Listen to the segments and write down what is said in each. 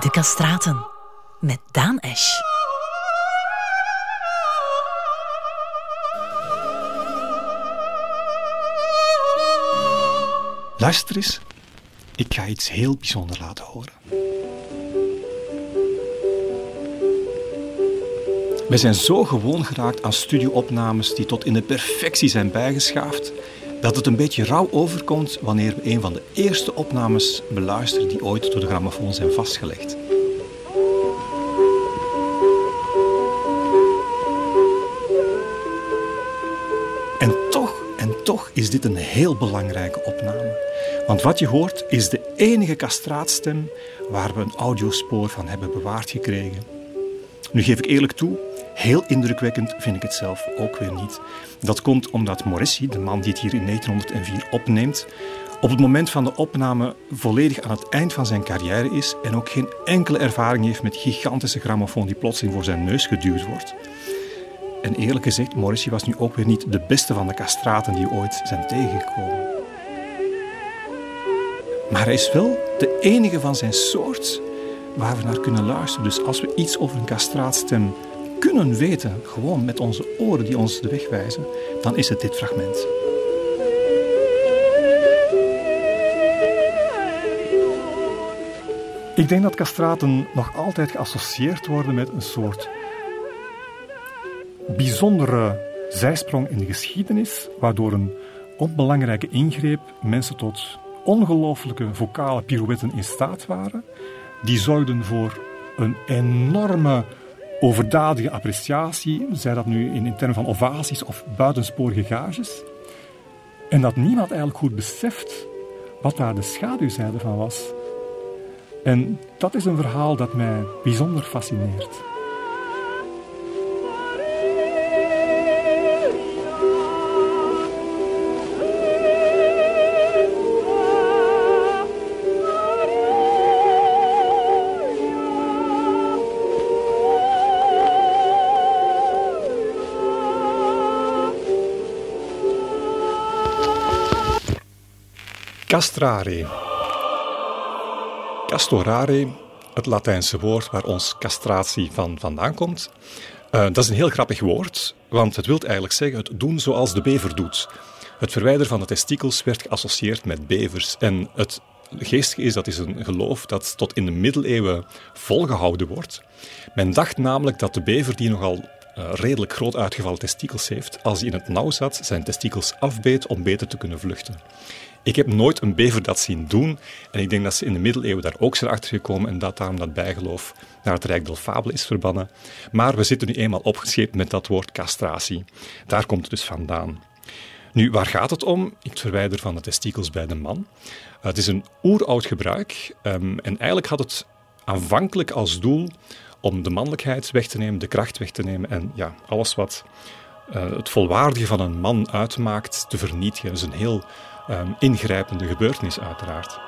De Castraten met Daan Esch. Luister eens, ik ga iets heel bijzonder laten horen. We zijn zo gewoon geraakt aan studioopnames die tot in de perfectie zijn bijgeschaafd, dat het een beetje rauw overkomt wanneer we een van de eerste opnames beluisteren die ooit door de grammofoon zijn vastgelegd. En toch, en toch is dit een heel belangrijke opname. Want wat je hoort is de enige castraatstem waar we een audiospoor van hebben bewaard gekregen. Nu geef ik eerlijk toe, heel indrukwekkend vind ik het zelf ook weer niet. Dat komt omdat Morrissey, de man die het hier in 1904 opneemt, op het moment van de opname volledig aan het eind van zijn carrière is en ook geen enkele ervaring heeft met gigantische grammofoon die plotseling voor zijn neus geduwd wordt. En eerlijk gezegd, Morrissey was nu ook weer niet de beste van de castraten die ooit zijn tegengekomen. Maar hij is wel de enige van zijn soort waar we naar kunnen luisteren. Dus als we iets over een castraatstem kunnen weten, gewoon met onze oren die ons de weg wijzen, dan is het dit fragment. Ik denk dat castraten nog altijd geassocieerd worden met een soort bijzondere zijsprong in de geschiedenis, waardoor een onbelangrijke ingreep mensen tot ongelooflijke vocale pirouetten in staat waren. Die zorgden voor een enorme overdadige appreciatie, zij dat nu in, termen van ovaties of buitensporige gages. En dat niemand eigenlijk goed beseft wat daar de schaduwzijde van was. En dat is een verhaal dat mij bijzonder fascineert. Castrare. Castorare, het Latijnse woord waar ons castratie van vandaan komt. Uh, dat is een heel grappig woord, want het wil eigenlijk zeggen het doen zoals de bever doet. Het verwijderen van de testikels werd geassocieerd met bevers. En het geestige is, dat is een geloof dat tot in de middeleeuwen volgehouden wordt. Men dacht namelijk dat de bever die nogal uh, redelijk groot uitgevallen testikels heeft, als hij in het nauw zat, zijn testikels afbeet om beter te kunnen vluchten. Ik heb nooit een bever dat zien doen. En ik denk dat ze in de middeleeuwen daar ook zijn achter gekomen en dat daarom dat bijgeloof naar het Rijk der Fabelen is verbannen. Maar we zitten nu eenmaal opgescheept met dat woord castratie. Daar komt het dus vandaan. Nu, waar gaat het om? Het verwijderen van de testikels bij de man. het is een oeroud gebruik um, en eigenlijk had het aanvankelijk als doel om de mannelijkheid weg te nemen, de kracht weg te nemen en ja, alles wat uh, het volwaardige van een man uitmaakt te vernietigen. Dat is een heel um, ingrijpende gebeurtenis uiteraard.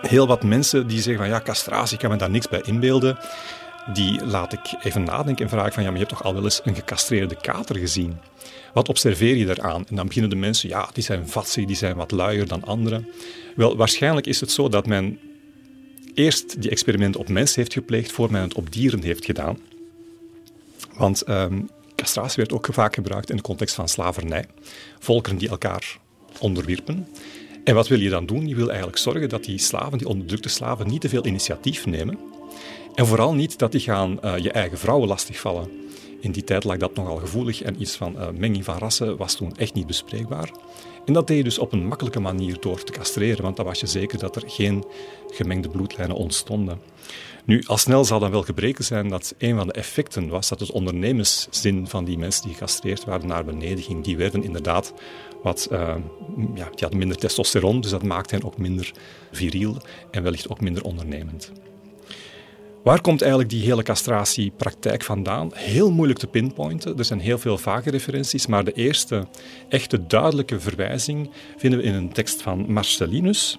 Heel wat mensen die zeggen van ja, castratie, kan me daar niks bij inbeelden. Die laat ik even nadenken en vraag van ja, maar je hebt toch al wel eens een gecastreerde kater gezien? Wat observeer je daaraan? En dan beginnen de mensen, ja, die zijn vatsig, die zijn wat luier dan anderen. Wel, waarschijnlijk is het zo dat men eerst die experimenten op mensen heeft gepleegd voor men het op dieren heeft gedaan. Want um, castratie werd ook vaak gebruikt in de context van slavernij. Volkeren die elkaar onderwierpen. En wat wil je dan doen? Je wil eigenlijk zorgen dat die slaven, die onderdrukte slaven, niet te veel initiatief nemen. En vooral niet dat die gaan uh, je eigen vrouwen lastigvallen. In die tijd lag dat nogal gevoelig en iets van uh, menging van rassen was toen echt niet bespreekbaar. En dat deed je dus op een makkelijke manier door te castreren, want dan was je zeker dat er geen gemengde bloedlijnen ontstonden. Nu, al snel zal dan wel gebreken zijn dat een van de effecten was dat het ondernemerszin van die mensen die gecastreerd waren naar beneden ging. Die werden inderdaad wat, uh, ja, die hadden minder testosteron, dus dat maakte hen ook minder viriel en wellicht ook minder ondernemend. Waar komt eigenlijk die hele castratiepraktijk vandaan? Heel moeilijk te pinpointen. Er zijn heel veel vage referenties, maar de eerste echte duidelijke verwijzing vinden we in een tekst van Marcellinus,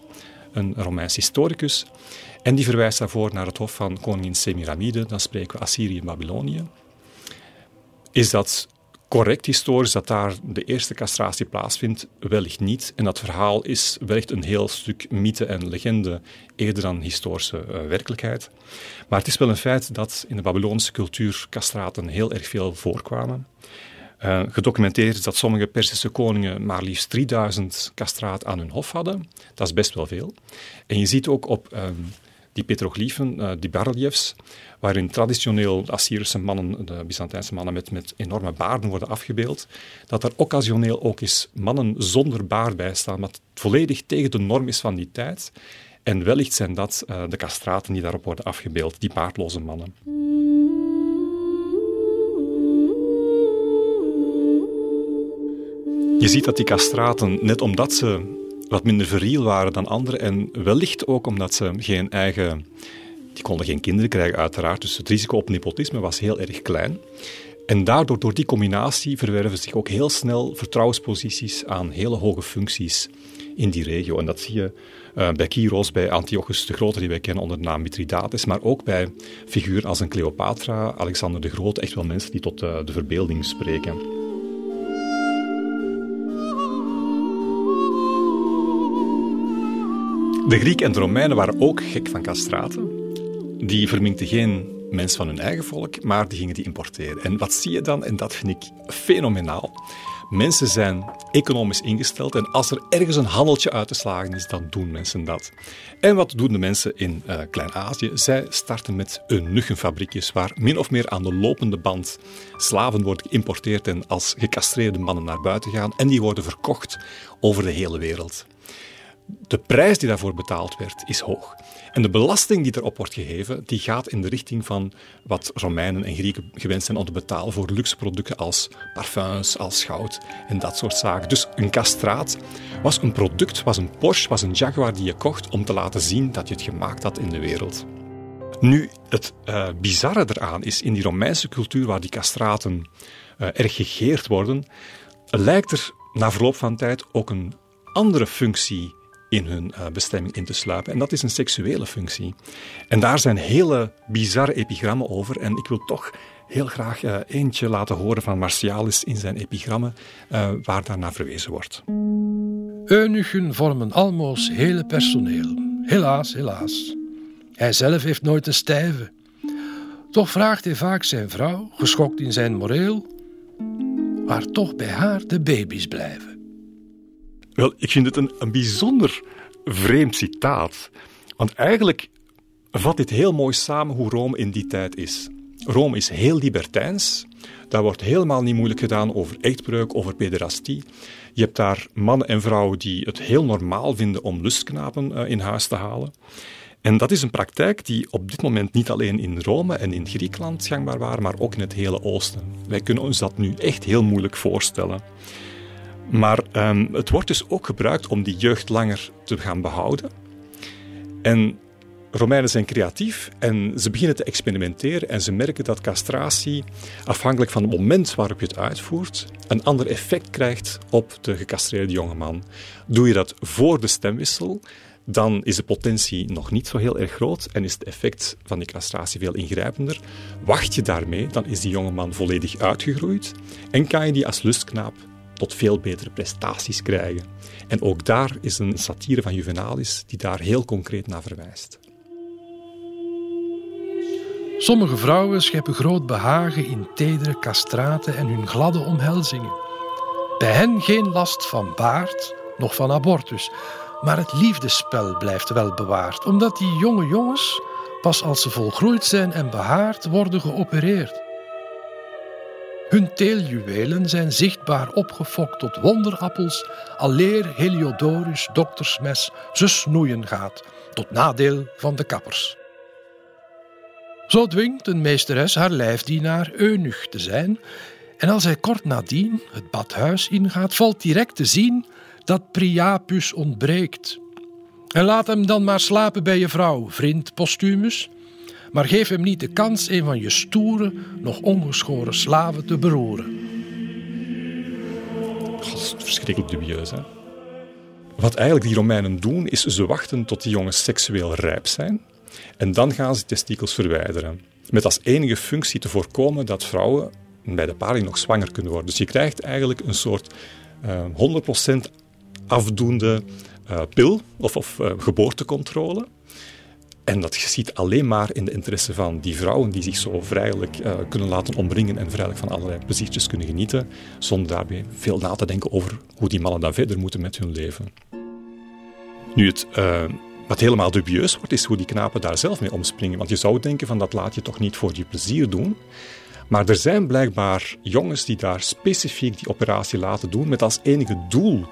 een Romeins historicus. En die verwijst daarvoor naar het hof van koningin Semiramide, dan spreken we Assyrië en Babylonië. Is dat correct historisch dat daar de eerste castratie plaatsvindt, wellicht niet. En dat verhaal is wellicht een heel stuk mythe en legende, eerder dan historische uh, werkelijkheid. Maar het is wel een feit dat in de Babylonische cultuur castraten heel erg veel voorkwamen. Uh, gedocumenteerd is dat sommige Persische koningen maar liefst 3000 castraat aan hun hof hadden. Dat is best wel veel. En je ziet ook op uh, die petroglyphen, uh, die barreliefs, waarin traditioneel Assyrische mannen, de Byzantijnse mannen met, met enorme baarden worden afgebeeld, dat er occasioneel ook eens mannen zonder baard bij staan, wat volledig tegen de norm is van die tijd. En wellicht zijn dat uh, de castraten die daarop worden afgebeeld, die baardloze mannen. Je ziet dat die castraten, net omdat ze wat minder viriel waren dan anderen en wellicht ook omdat ze geen eigen... Die konden geen kinderen krijgen, uiteraard. Dus het risico op nepotisme was heel erg klein. En daardoor, door die combinatie, verwerven zich ook heel snel vertrouwensposities aan hele hoge functies in die regio. En dat zie je uh, bij Kyros, bij Antiochus de Grote, die wij kennen onder de naam Mithridates, maar ook bij figuren als een Cleopatra, Alexander de Grote, echt wel mensen die tot uh, de verbeelding spreken. De Grieken en de Romeinen waren ook gek van castraten. Die verminkten geen mens van hun eigen volk, maar die gingen die importeren. En wat zie je dan? En dat vind ik fenomenaal. Mensen zijn economisch ingesteld en als er ergens een handeltje uit te slagen is, dan doen mensen dat. En wat doen de mensen in uh, Klein-Azië? Zij starten met eunuchenfabriekjes waar min of meer aan de lopende band slaven worden geïmporteerd en als gecastreerde mannen naar buiten gaan en die worden verkocht over de hele wereld de prijs die daarvoor betaald werd, is hoog. En de belasting die erop wordt gegeven, die gaat in de richting van wat Romeinen en Grieken gewend zijn om te betalen voor luxe producten als parfums, als goud en dat soort zaken. Dus een castraat was een product, was een Porsche, was een Jaguar die je kocht om te laten zien dat je het gemaakt had in de wereld. Nu, het uh, bizarre eraan is, in die Romeinse cultuur waar die castraten uh, erg gegeerd worden, lijkt er na verloop van tijd ook een andere functie in hun uh, bestemming in te sluipen. En dat is een seksuele functie. En daar zijn hele bizarre epigrammen over. En ik wil toch heel graag uh, eentje laten horen van Martialis in zijn epigrammen, uh, waar daarna verwezen wordt. Eunuchen vormen almost hele personeel. Helaas, helaas. Hij zelf heeft nooit een stijve. Toch vraagt hij vaak zijn vrouw, geschokt in zijn moreel, waar toch bij haar de baby's blijven. Wel, ik vind het een, een bijzonder vreemd citaat. Want eigenlijk vat dit heel mooi samen hoe Rome in die tijd is. Rome is heel libertijns. Daar wordt helemaal niet moeilijk gedaan over echtbreuk, over pederastie. Je hebt daar mannen en vrouwen die het heel normaal vinden om lustknapen uh, in huis te halen. En dat is een praktijk die op dit moment niet alleen in Rome en in Griekenland gangbaar waren, maar ook in het hele Oosten. Wij kunnen ons dat nu echt heel moeilijk voorstellen. Maar um, het wordt dus ook gebruikt om die jeugd langer te gaan behouden. En Romeinen zijn creatief en ze beginnen te experimenteren en ze merken dat castratie, afhankelijk van het moment waarop je het uitvoert, een ander effect krijgt op de gecastreerde jongeman. Doe je dat voor de stemwissel, dan is de potentie nog niet zo heel erg groot en is het effect van die castratie veel ingrijpender. Wacht je daarmee, dan is die jongeman volledig uitgegroeid en kan je die als lustknaap tot veel betere prestaties krijgen. En ook daar is een satire van Juvenalis die daar heel concreet naar verwijst. Sommige vrouwen scheppen groot behagen in tedere castraten en hun gladde omhelzingen. Bij hen geen last van baard, nog van abortus, maar het liefdespel blijft wel bewaard, omdat die jonge jongens pas als ze volgroeid zijn en behaard worden geopereerd. Hun teeljuwelen zijn zichtbaar opgefokt tot wonderappels, alleer Heliodorus doktersmes ze snoeien gaat, tot nadeel van de kappers. Zo dwingt een meesteres haar lijfdienaar eunuch te zijn, en als hij kort nadien het badhuis ingaat, valt direct te zien dat Priapus ontbreekt. En laat hem dan maar slapen bij je vrouw, vriend Postumus, maar geef hem niet de kans een van je stoere, nog ongeschoren slaven te beroeren. Dat is verschrikkelijk dubieus, hè? Wat eigenlijk die Romeinen doen, is ze wachten tot die jongens seksueel rijp zijn. En dan gaan ze testikels verwijderen. Met als enige functie te voorkomen dat vrouwen bij de paring nog zwanger kunnen worden. Dus je krijgt eigenlijk een soort uh, 100% afdoende uh, pil of, of uh, geboortecontrole. En dat ziet alleen maar in de interesse van die vrouwen die zich zo vrijelijk uh, kunnen laten omringen en vrijelijk van allerlei pleziertjes kunnen genieten, zonder daarbij veel na te denken over hoe die mannen dan verder moeten met hun leven. Nu, het, uh, wat helemaal dubieus wordt, is hoe die knapen daar zelf mee omspringen. Want je zou denken van dat laat je toch niet voor je plezier doen. Maar er zijn blijkbaar jongens die daar specifiek die operatie laten doen met als enige doel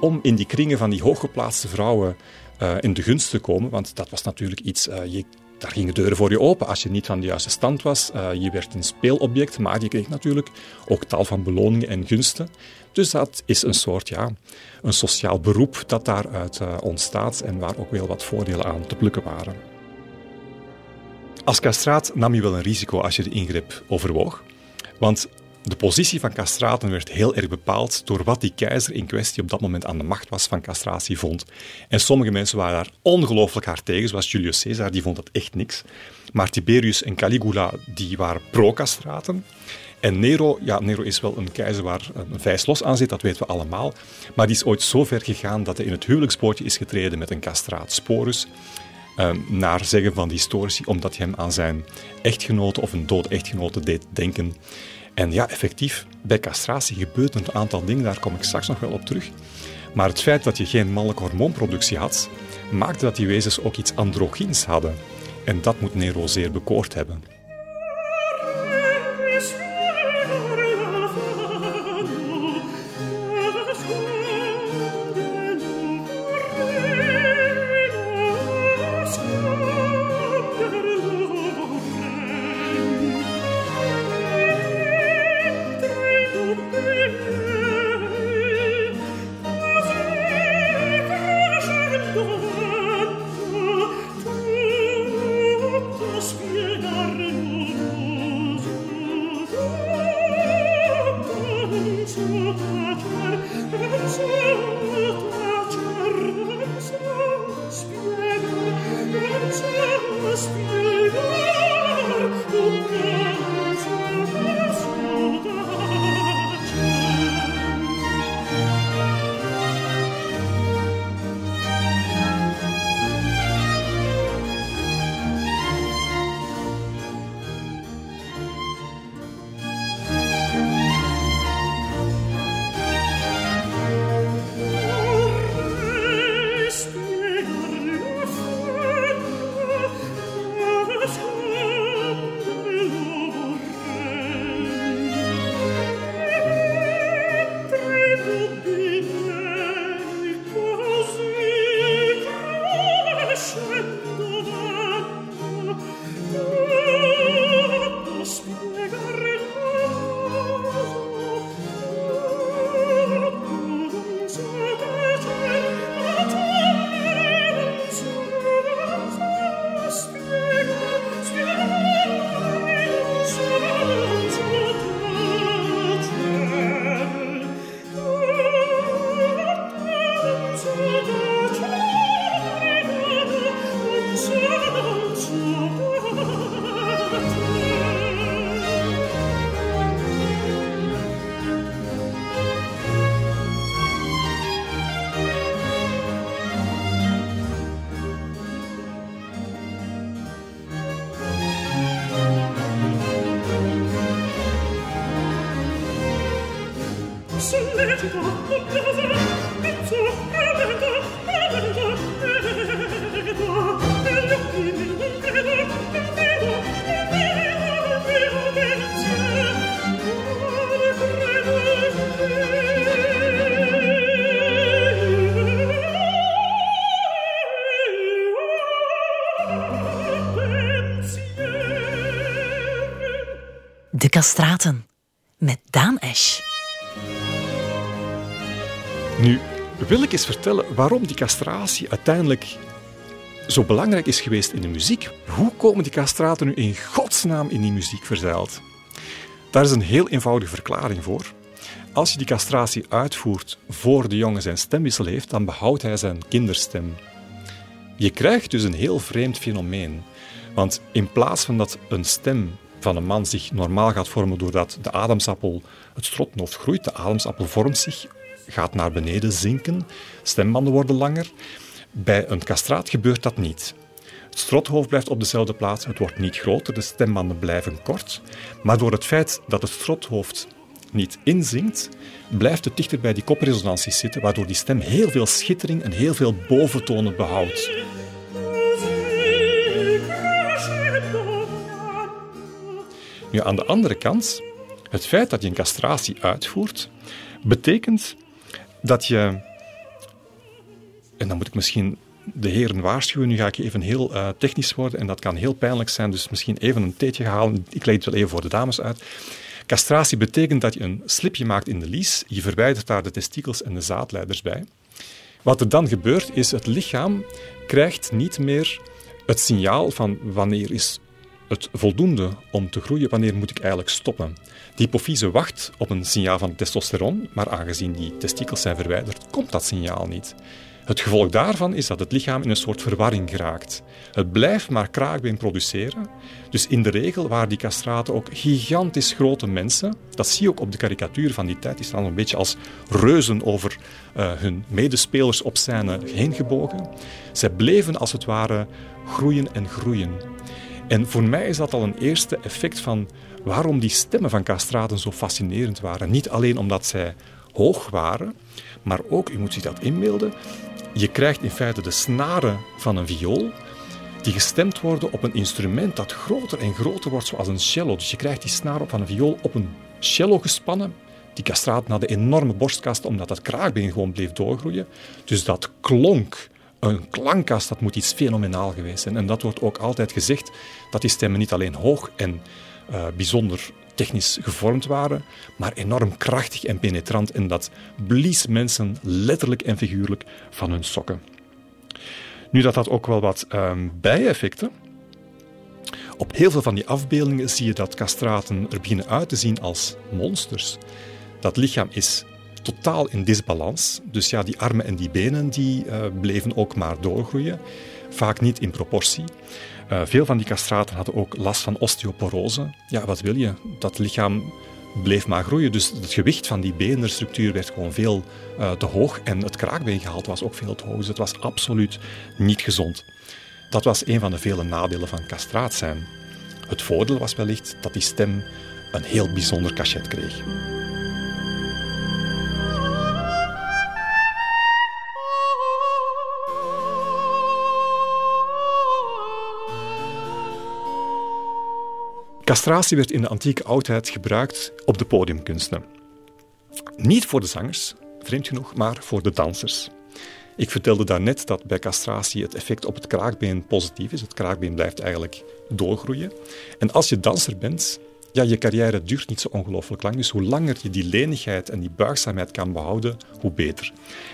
om in die kringen van die hooggeplaatste vrouwen uh, in de gunst te komen. Want dat was natuurlijk iets, uh, je, daar gingen deuren voor je open als je niet van de juiste stand was. Uh, je werd een speelobject, maar je kreeg natuurlijk ook tal van beloningen en gunsten. Dus dat is een soort, ja, een sociaal beroep dat daaruit ontstaat en waar ook wel wat voordelen aan te plukken waren. Als castraat nam je wel een risico als je de ingreep overwoog. Want de positie van castraten werd heel erg bepaald door wat die keizer in kwestie op dat moment aan de macht was van castratie vond. En sommige mensen waren daar ongelooflijk hard tegen, zoals Julius Caesar, die vond dat echt niks. Maar Tiberius en Caligula, die waren pro-castraten. En Nero, ja, Nero is wel een keizer waar een vijs los aan zit, dat weten we allemaal. Maar die is ooit zo ver gegaan dat hij in het huwelijkspoortje is getreden met een castraat, Sporus. Ehm, naar zeggen van de historici, omdat hij hem aan zijn echtgenote of een dood echtgenote deed denken. En ja, effectief, bij castratie gebeurt een aantal dingen, daar kom ik straks nog wel op terug. Maar het feit dat je geen mannelijke hormoonproductie had, maakte dat die wezens ook iets androgyns hadden. En dat moet Nero zeer bekoord hebben. De Castraten met Daan Esch. Nu wil ik eens vertellen waarom die castratie uiteindelijk zo belangrijk is geweest in de muziek. Hoe komen die castraten nu in godsnaam in die muziek verzeild? Daar is een heel eenvoudige verklaring voor. Als je die castratie uitvoert voor de jongen zijn stemwissel heeft, dan behoudt hij zijn kinderstem. Je krijgt dus een heel vreemd fenomeen. Want in plaats van dat een stem van een man zich normaal gaat vormen doordat de ademsappel, het strothoofd groeit, de ademsappel vormt zich, gaat naar beneden zinken, stembanden worden langer. Bij een castraat gebeurt dat niet. Het strothoofd blijft op dezelfde plaats, het wordt niet groter, de stembanden blijven kort. Maar door het feit dat het strothoofd niet inzinkt, blijft het dichter bij die kopresonanties zitten, waardoor die stem heel veel schittering en heel veel boventonen behoudt. Nu, aan de andere kant, het feit dat je een castratie uitvoert, betekent dat je, en dan moet ik misschien de heren waarschuwen, nu ga ik even heel uh, technisch worden en dat kan heel pijnlijk zijn, dus misschien even een theetje halen. Ik leg het wel even voor de dames uit. Castratie betekent dat je een slipje maakt in de lies, je verwijdert daar de testikels en de zaadleiders bij. Wat er dan gebeurt is, het lichaam krijgt niet meer het signaal van wanneer is het voldoende om te groeien, wanneer moet ik eigenlijk stoppen. De hypofyse wacht op een signaal van testosteron, maar aangezien die testikels zijn verwijderd, komt dat signaal niet. Het gevolg daarvan is dat het lichaam in een soort verwarring geraakt. Het blijft maar kraakbeen produceren. Dus in de regel waren die castraten ook gigantisch grote mensen. Dat zie je ook op de karikatuur van die tijd. Die staan een beetje als reuzen over uh, hun medespelers op scène heen gebogen. Zij bleven als het ware groeien en groeien. En voor mij is dat al een eerste effect van waarom die stemmen van castraten zo fascinerend waren. Niet alleen omdat zij hoog waren, maar ook, u moet zich dat inbeelden, je krijgt in feite de snaren van een viool die gestemd worden op een instrument dat groter en groter wordt, zoals een cello. Dus je krijgt die snaren van een viool op een cello gespannen. Die castraten hadden enorme borstkast, omdat dat kraakbeen gewoon bleef doorgroeien. Dus dat klonk. Een klankkast, dat moet iets fenomenaal geweest zijn. En dat wordt ook altijd gezegd, dat die stemmen niet alleen hoog en uh, bijzonder technisch gevormd waren, maar enorm krachtig en penetrant. En dat blies mensen letterlijk en figuurlijk van hun sokken. Nu dat had ook wel wat um, bijeffecten. Op heel veel van die afbeeldingen zie je dat castraten er beginnen uit te zien als monsters. Dat lichaam is totaal in disbalans. Dus ja, die armen en die benen die, uh, bleven ook maar doorgroeien. Vaak niet in proportie. Uh, veel van die castraten hadden ook last van osteoporose. Ja, wat wil je? Dat lichaam bleef maar groeien. Dus het gewicht van die benenstructuur werd gewoon veel uh, te hoog en het kraakbeengehalte was ook veel te hoog. Dus het was absoluut niet gezond. Dat was een van de vele nadelen van castraat zijn. Het voordeel was wellicht dat die stem een heel bijzonder cachet kreeg. Castratie werd in de antieke oudheid gebruikt op de podiumkunsten. Niet voor de zangers, vreemd genoeg, maar voor de dansers. Ik vertelde daarnet dat bij castratie het effect op het kraakbeen positief is. Het kraakbeen blijft eigenlijk doorgroeien. En als je danser bent, ja, je carrière duurt niet zo ongelooflijk lang. Dus hoe langer je die lenigheid en die buigzaamheid kan behouden, hoe beter.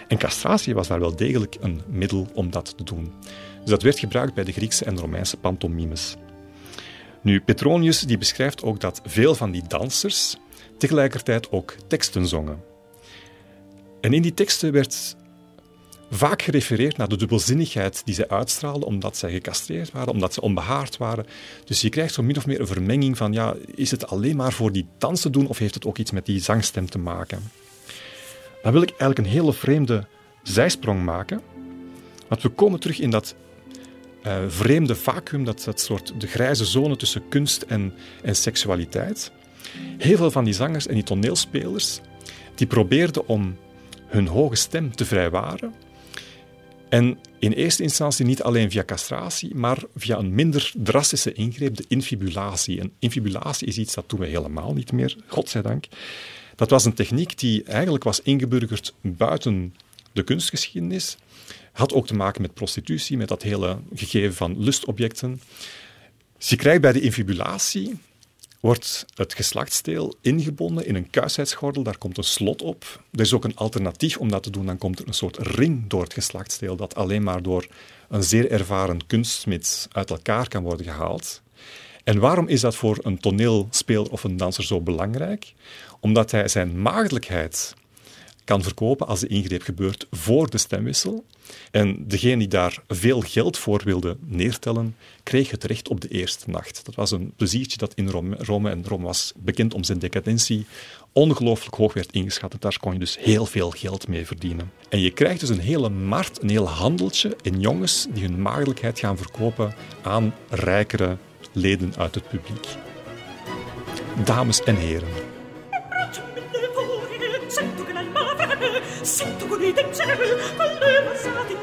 En castratie was daar wel degelijk een middel om dat te doen. Dus dat werd gebruikt bij de Griekse en Romeinse pantomimes. Nu, Petronius die beschrijft ook dat veel van die dansers tegelijkertijd ook teksten zongen. En in die teksten werd vaak gerefereerd naar de dubbelzinnigheid die zij uitstraalden, omdat zij gecastreerd waren, omdat ze onbehaard waren. Dus je krijgt zo min of meer een vermenging van, ja, is het alleen maar voor die dansen doen of heeft het ook iets met die zangstem te maken? Dan wil ik eigenlijk een hele vreemde zijsprong maken. Want we komen terug in dat uh, vreemde vacuüm, dat, dat soort de grijze zone tussen kunst en, en seksualiteit. Heel veel van die zangers en die toneelspelers die probeerden om hun hoge stem te vrijwaren. En in eerste instantie niet alleen via castratie, maar via een minder drastische ingreep, de infibulatie. En infibulatie is iets dat doen we helemaal niet meer, godzijdank. Dat was een techniek die eigenlijk was ingeburgerd buiten de kunstgeschiedenis had ook te maken met prostitutie, met dat hele gegeven van lustobjecten. Dus je krijgt bij de infibulatie wordt het geslachtsdeel ingebonden in een kuisheidsgordel. Daar komt een slot op. Er is ook een alternatief om dat te doen. Dan komt er een soort ring door het geslachtsdeel dat alleen maar door een zeer ervaren kunstsmid uit elkaar kan worden gehaald. En waarom is dat voor een toneelspeler of een danser zo belangrijk? Omdat hij zijn maagdelijkheid kan verkopen als de ingreep gebeurt voor de stemwissel. En degene die daar veel geld voor wilde neertellen, kreeg het recht op de eerste nacht. Dat was een pleziertje dat in Rome, Rome en Rome was bekend om zijn decadentie, ongelooflijk hoog werd ingeschat. En daar kon je dus heel veel geld mee verdienen. En je krijgt dus een hele markt, een heel handeltje in jongens die hun maagdelijkheid gaan verkopen aan rijkere leden uit het publiek. Dames en heren. sento con i tempi collevo sati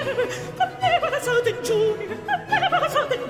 unite insieme con me passate in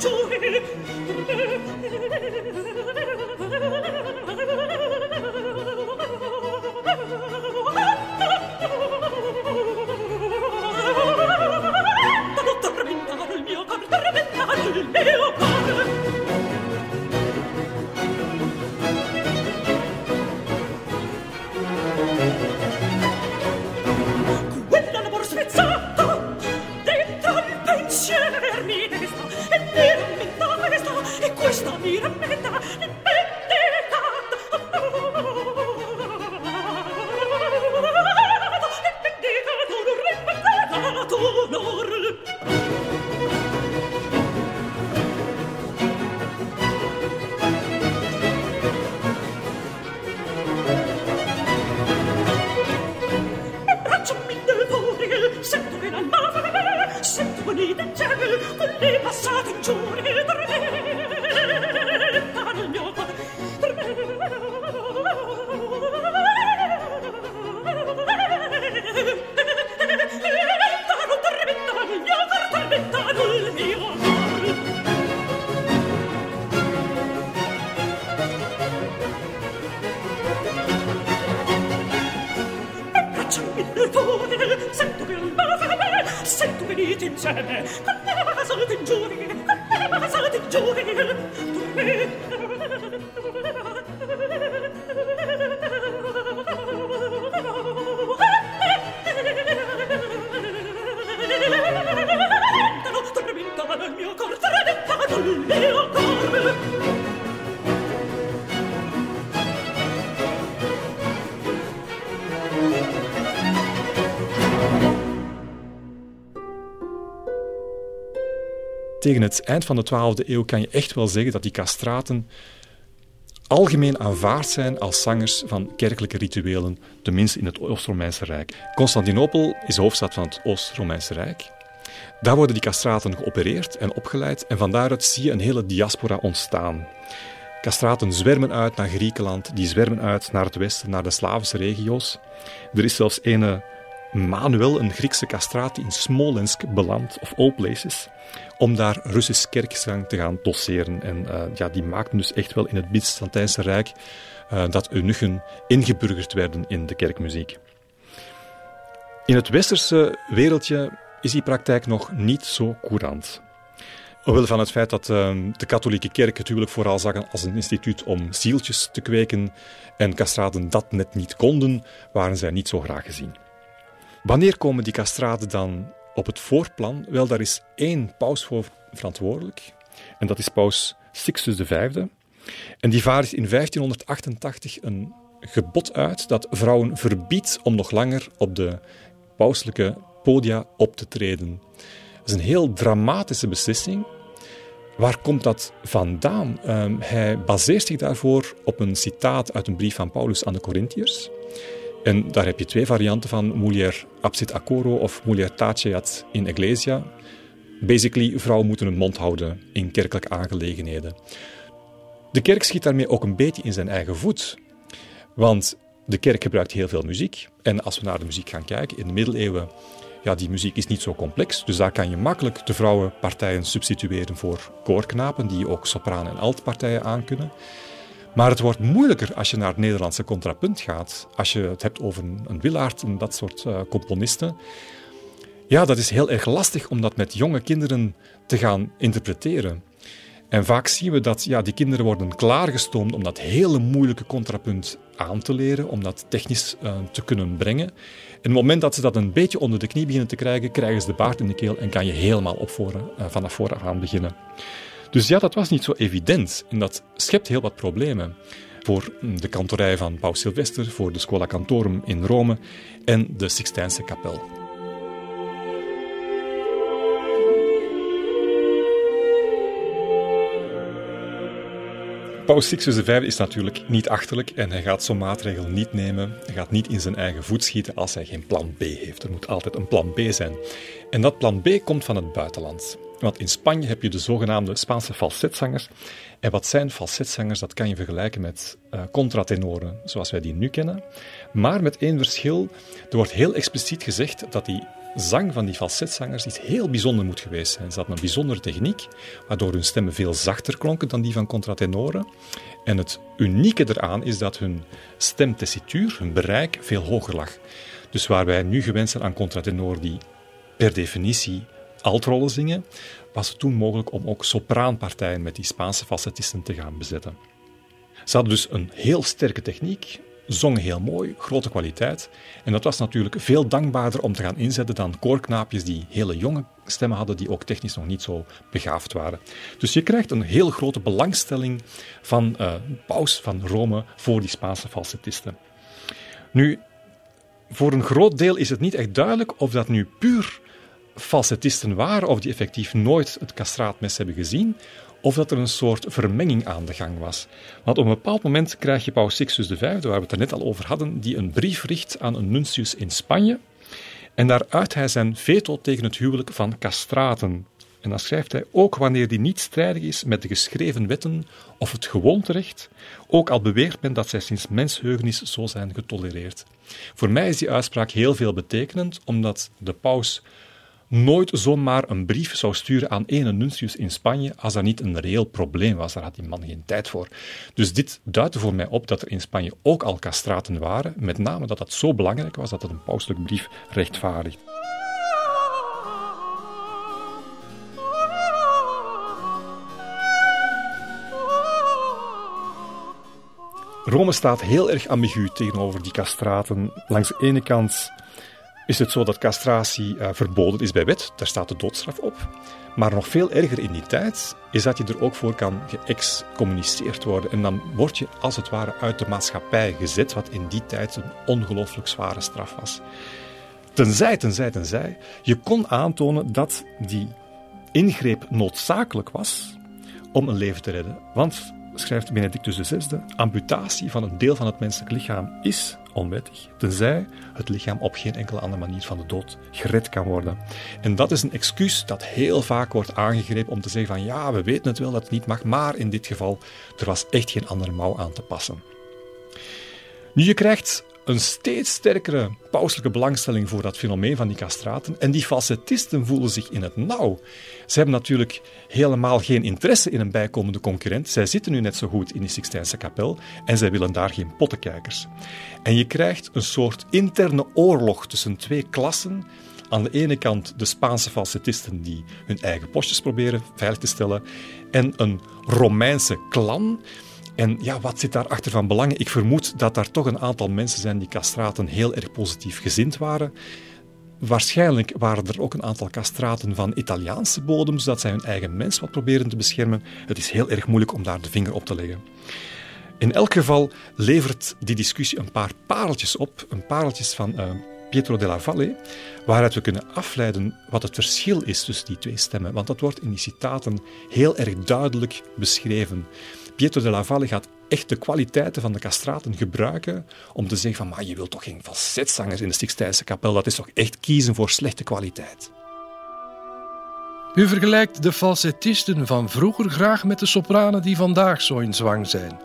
Tegen het eind van de 12e eeuw kan je echt wel zeggen dat die castraten algemeen aanvaard zijn als zangers van kerkelijke rituelen, tenminste in het Oost-Romeinse Rijk. Constantinopel is hoofdstad van het Oost-Romeinse Rijk. Daar worden die castraten geopereerd en opgeleid en van daaruit zie je een hele diaspora ontstaan. Castraten zwermen uit naar Griekenland, die zwermen uit naar het westen, naar de Slavische regio's. Er is zelfs een Manuel, een Griekse castraat, die in Smolensk belandt, of all places, om daar Russisch kerkzang te gaan doseren. En uh, ja, die maakten dus echt wel in het Byzantijnse Rijk uh, dat eunuchen ingeburgerd werden in de kerkmuziek. In het westerse wereldje is die praktijk nog niet zo courant. Omwille van het feit dat uh, de katholieke kerk het vooral zag als een instituut om zieltjes te kweken en castraten dat net niet konden, waren zij niet zo graag gezien. Wanneer komen die castraten dan op het voorplan? Wel, daar is één paus voor verantwoordelijk. En dat is paus Sixtus V. En die vaardigt in 1588 een gebod uit dat vrouwen verbiedt om nog langer op de pauselijke podia op te treden. Dat is een heel dramatische beslissing. Waar komt dat vandaan? Um, hij baseert zich daarvoor op een citaat uit een brief van Paulus aan de Corinthiërs. En daar heb je twee varianten van, mulier absit acoro of mulier taceat in ecclesia. Basically, vrouwen moeten hun mond houden in kerkelijke aangelegenheden. De kerk schiet daarmee ook een beetje in zijn eigen voet. Want de kerk gebruikt heel veel muziek. En als we naar de muziek gaan kijken, in de middeleeuwen, ja, die muziek is niet zo complex. Dus daar kan je makkelijk de vrouwenpartijen substitueren voor koorknapen, die ook sopraan- en altpartijen aankunnen. Maar het wordt moeilijker als je naar het Nederlandse contrapunt gaat. Als je het hebt over een Willaert en dat soort uh, componisten. Ja, dat is heel erg lastig om dat met jonge kinderen te gaan interpreteren. En vaak zien we dat ja, die kinderen worden klaargestoomd om dat hele moeilijke contrapunt aan te leren, om dat technisch uh, te kunnen brengen. En het moment dat ze dat een beetje onder de knie beginnen te krijgen, krijgen ze de baard in de keel en kan je helemaal op voren, uh, vanaf vooraan beginnen. Dus ja, dat was niet zo evident en dat schept heel wat problemen voor de kantorij van Paus Sylvester, voor de Scuola Cantorum in Rome en de Sixtijnse kapel. Paus Sixtus V is natuurlijk niet achterlijk en hij gaat zo'n maatregel niet nemen. Hij gaat niet in zijn eigen voet schieten als hij geen plan B heeft. Er moet altijd een plan B zijn. En dat plan B komt van het buitenland. Want in Spanje heb je de zogenaamde Spaanse falsetzangers. En wat zijn falsetzangers? Dat kan je vergelijken met uh, contratenoren, zoals wij die nu kennen. Maar met één verschil. Er wordt heel expliciet gezegd dat die zang van die falsetzangers iets heel bijzonder moet geweest zijn. Ze hadden een bijzondere techniek, waardoor hun stemmen veel zachter klonken dan die van contratenoren. En het unieke eraan is dat hun stemtessituur, hun bereik, veel hoger lag. Dus waar wij nu gewend zijn aan contratenoren die per definitie altrollen zingen, was het toen mogelijk om ook sopraanpartijen met die Spaanse falsettisten te gaan bezetten. Ze hadden dus een heel sterke techniek, zongen heel mooi, grote kwaliteit. En dat was natuurlijk veel dankbaarder om te gaan inzetten dan koorknaapjes die hele jonge stemmen hadden, die ook technisch nog niet zo begaafd waren. Dus je krijgt een heel grote belangstelling van uh, paus van Rome voor die Spaanse falsettisten. Nu, voor een groot deel is het niet echt duidelijk of dat nu puur falsettisten waren, of die effectief nooit het castraatmes hebben gezien, of dat er een soort vermenging aan de gang was. Want op een bepaald moment krijg je Paus Sixtus V, waar we het er net al over hadden, die een brief richt aan een nuntius in Spanje. En daar uit hij zijn veto tegen het huwelijk van castraten. En dan schrijft hij ook wanneer die niet strijdig is met de geschreven wetten of het gewoonterecht, ook al beweert men dat zij sinds mensheugenis zo zijn getolereerd. Voor mij is die uitspraak heel veel betekenend, omdat de paus nooit zomaar een brief zou sturen aan ene nuntius in Spanje als dat niet een reëel probleem was. Daar had die man geen tijd voor. Dus dit duidde voor mij op dat er in Spanje ook al castraten waren, met name dat dat zo belangrijk was dat het een pauselijk brief rechtvaardigt. Rome staat heel erg ambigu tegenover die castraten. Langs de ene kant is het zo dat castratie uh, verboden is bij wet. Daar staat de doodstraf op. Maar nog veel erger in die tijd is dat je er ook voor kan geëxcommuniceerd worden. En dan word je als het ware uit de maatschappij gezet, wat in die tijd een ongelooflijk zware straf was. Tenzij, tenzij, tenzij, je kon aantonen dat die ingreep noodzakelijk was om een leven te redden. Want, schrijft Benedictus XVI, amputatie van een deel van het menselijk lichaam is onwettig, tenzij het lichaam op geen enkele andere manier van de dood gered kan worden. En dat is een excuus dat heel vaak wordt aangegrepen om te zeggen van ja, we weten het wel dat het niet mag, maar in dit geval, er was echt geen andere mouw aan te passen. Nu, je krijgt een steeds sterkere pauselijke belangstelling voor dat fenomeen van die castraten. En die falsettisten voelen zich in het nauw. Ze hebben natuurlijk helemaal geen interesse in een bijkomende concurrent. Zij zitten nu net zo goed in die Sixtijnse kapel en zij willen daar geen pottenkijkers. En je krijgt een soort interne oorlog tussen twee klassen. Aan de ene kant de Spaanse falsettisten die hun eigen postjes proberen veilig te stellen, en een Romeinse klan en ja, wat zit daar achter van belangen? Ik vermoed dat daar toch een aantal mensen zijn die castraten heel erg positief gezind waren. Waarschijnlijk waren er ook een aantal castraten van Italiaanse bodem, zodat zij hun eigen mens wat proberen te beschermen. Het is heel erg moeilijk om daar de vinger op te leggen. In elk geval levert die discussie een paar pareltjes op, een pareltjes van uh, Pietro della Valle, waaruit we kunnen afleiden wat het verschil is tussen die twee stemmen. Want dat wordt in die citaten heel erg duidelijk beschreven. Pietro della Valle gaat echt de kwaliteiten van de castraten gebruiken om te zeggen van, maar je wilt toch geen falsetzangers in de Sixtijnse kapel, dat is toch echt kiezen voor slechte kwaliteit. U vergelijkt de falsettisten van vroeger graag met de sopranen die vandaag zo in zwang zijn.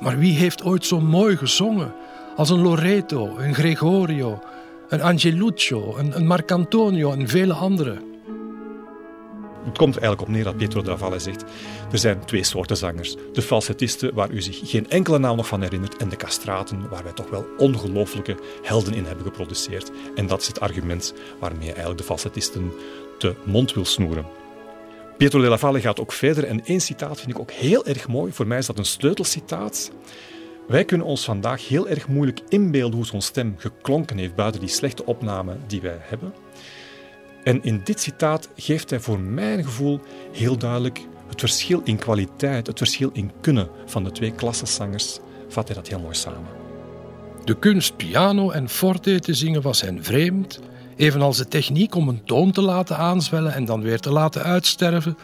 Maar wie heeft ooit zo mooi gezongen als een Loreto, een Gregorio, een Angeluccio, een, een Marcantonio en vele anderen? Het komt er eigenlijk op neer dat Pietro della Valle zegt: er zijn twee soorten zangers. De falsettisten, waar u zich geen enkele naam nog van herinnert, en de castraten, waar wij toch wel ongelooflijke helden in hebben geproduceerd. En dat is het argument waarmee eigenlijk de falsettisten de mond wil snoeren. Pietro della Valle gaat ook verder en één citaat vind ik ook heel erg mooi. Voor mij is dat een sleutelcitaat. Wij kunnen ons vandaag heel erg moeilijk inbeelden hoe zo'n stem geklonken heeft buiten die slechte opname die wij hebben. En in dit citaat geeft hij voor mijn gevoel heel duidelijk het verschil in kwaliteit, het verschil in kunnen van de twee klassenzangers, vat hij dat heel mooi samen. De kunst piano en forte te zingen was hen vreemd, evenals de techniek om een toon te laten aanzwellen en dan weer te laten uitsterven,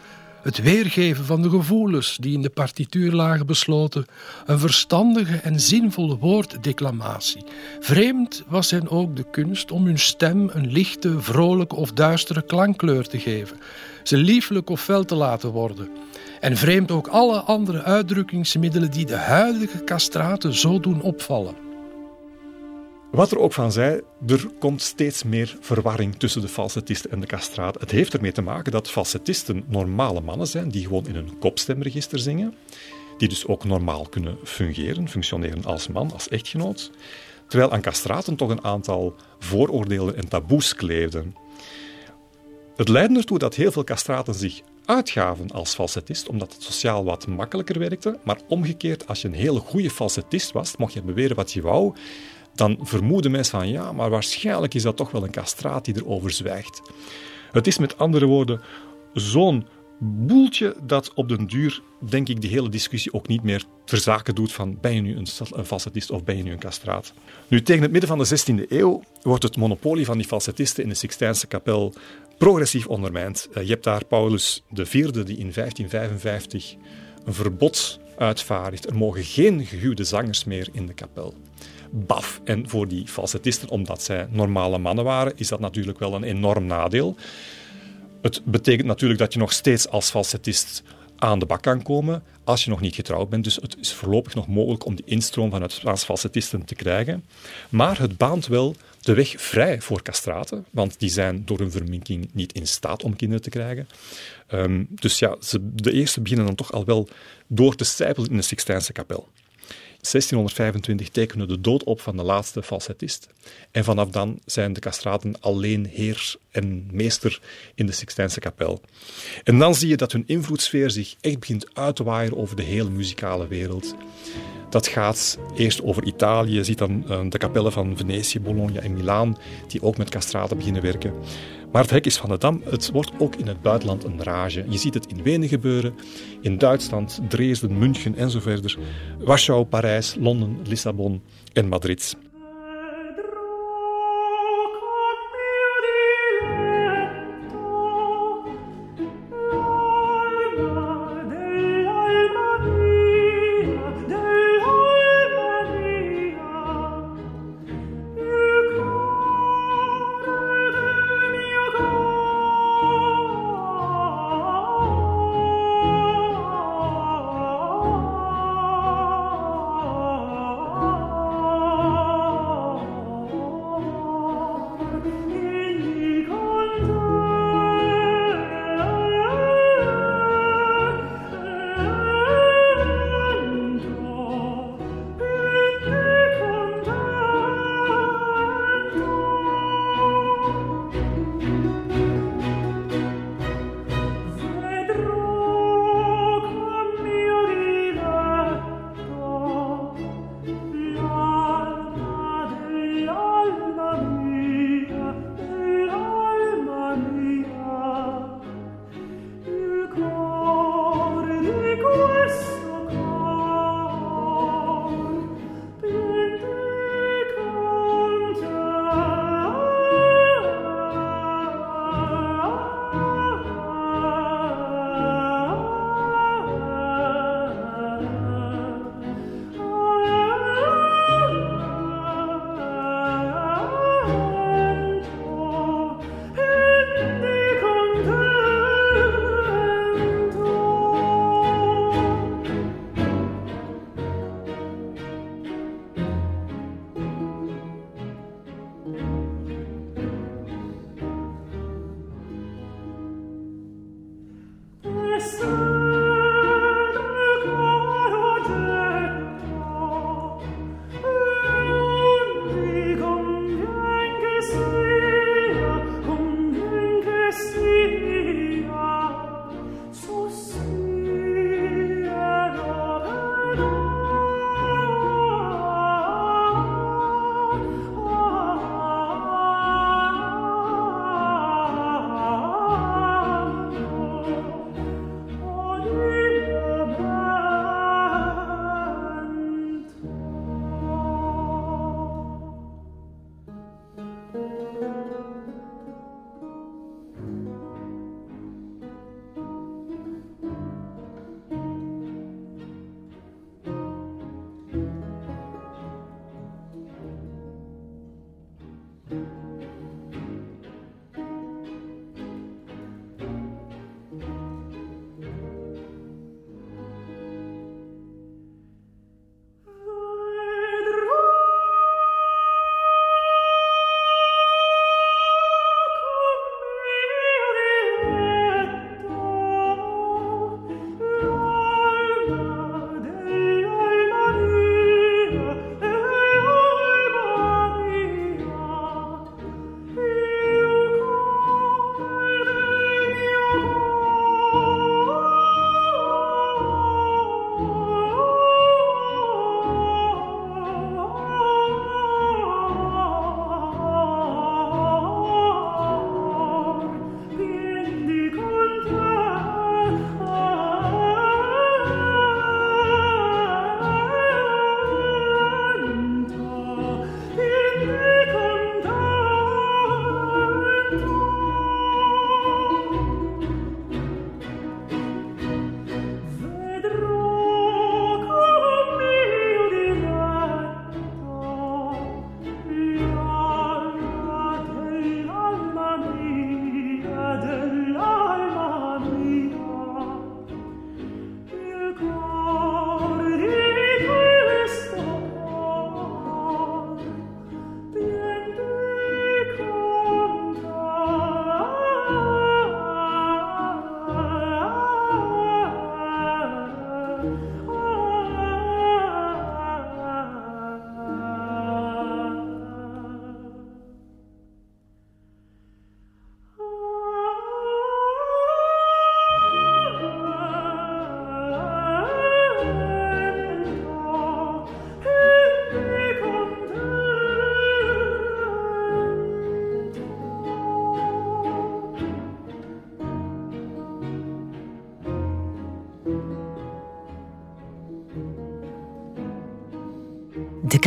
het weergeven van de gevoelens die in de partituur lagen besloten, een verstandige en zinvolle woorddeclamatie. Vreemd was hen ook de kunst om hun stem een lichte, vrolijke of duistere klankkleur te geven, ze lieflijk of fel te laten worden. En vreemd ook alle andere uitdrukkingsmiddelen die de huidige castraten zo doen opvallen. Wat er ook van zij, er komt steeds meer verwarring tussen de falsettisten en de castraten. Het heeft ermee te maken dat falsettisten normale mannen zijn die gewoon in een kopstemregister zingen, die dus ook normaal kunnen fungeren, functioneren als man, als echtgenoot, terwijl aan castraten toch een aantal vooroordelen en taboes kleefden. Het leidde ertoe dat heel veel castraten zich uitgaven als falsettist, omdat het sociaal wat makkelijker werkte. Maar omgekeerd, als je een hele goede falsettist was, mocht je beweren wat je wou, dan vermoeden mensen van ja, maar waarschijnlijk is dat toch wel een castraat die erover zwijgt. Het is met andere woorden zo'n boeltje dat op den duur, denk ik, die hele discussie ook niet meer verzaken doet van ben je nu een, falsettist of ben je nu een castraat. Nu, tegen het midden van de 16e eeuw wordt het monopolie van die falsettisten in de Sixtijnse kapel progressief ondermijnd. Eh, je hebt daar Paulus IV die in 1555 een verbod uitvaardigt. Er mogen geen gehuwde zangers meer in de kapel baf. En voor die falsettisten, omdat zij normale mannen waren, is dat natuurlijk wel een enorm nadeel. Het betekent natuurlijk dat je nog steeds als falsettist aan de bak kan komen als je nog niet getrouwd bent. Dus het is voorlopig nog mogelijk om die instroom vanuit Spaans falsettisten te krijgen. Maar het baant wel de weg vrij voor castraten, want die zijn door hun verminking niet in staat om kinderen te krijgen. Um, dus ja, ze, de eerste beginnen dan toch al wel door te sijpelen in de Sixtijnse kapel. 1625 tekenen de dood op van de laatste falsettist. En vanaf dan zijn de castraten alleen heer en meester in de Sixtijnse kapel. En dan zie je dat hun invloedssfeer zich echt begint uit te waaien over de hele muzikale wereld. Dat gaat eerst over Italië. Je ziet dan eh, de kapellen van Venetië, Bologna en Milaan, die ook met castraten beginnen werken. Maar het hek is van de dam. Het wordt ook in het buitenland een rage. Je ziet het in Wenen gebeuren, in Duitsland, Dresden, München en zo verder. Warschau, Parijs, Londen, Lissabon en Madrid.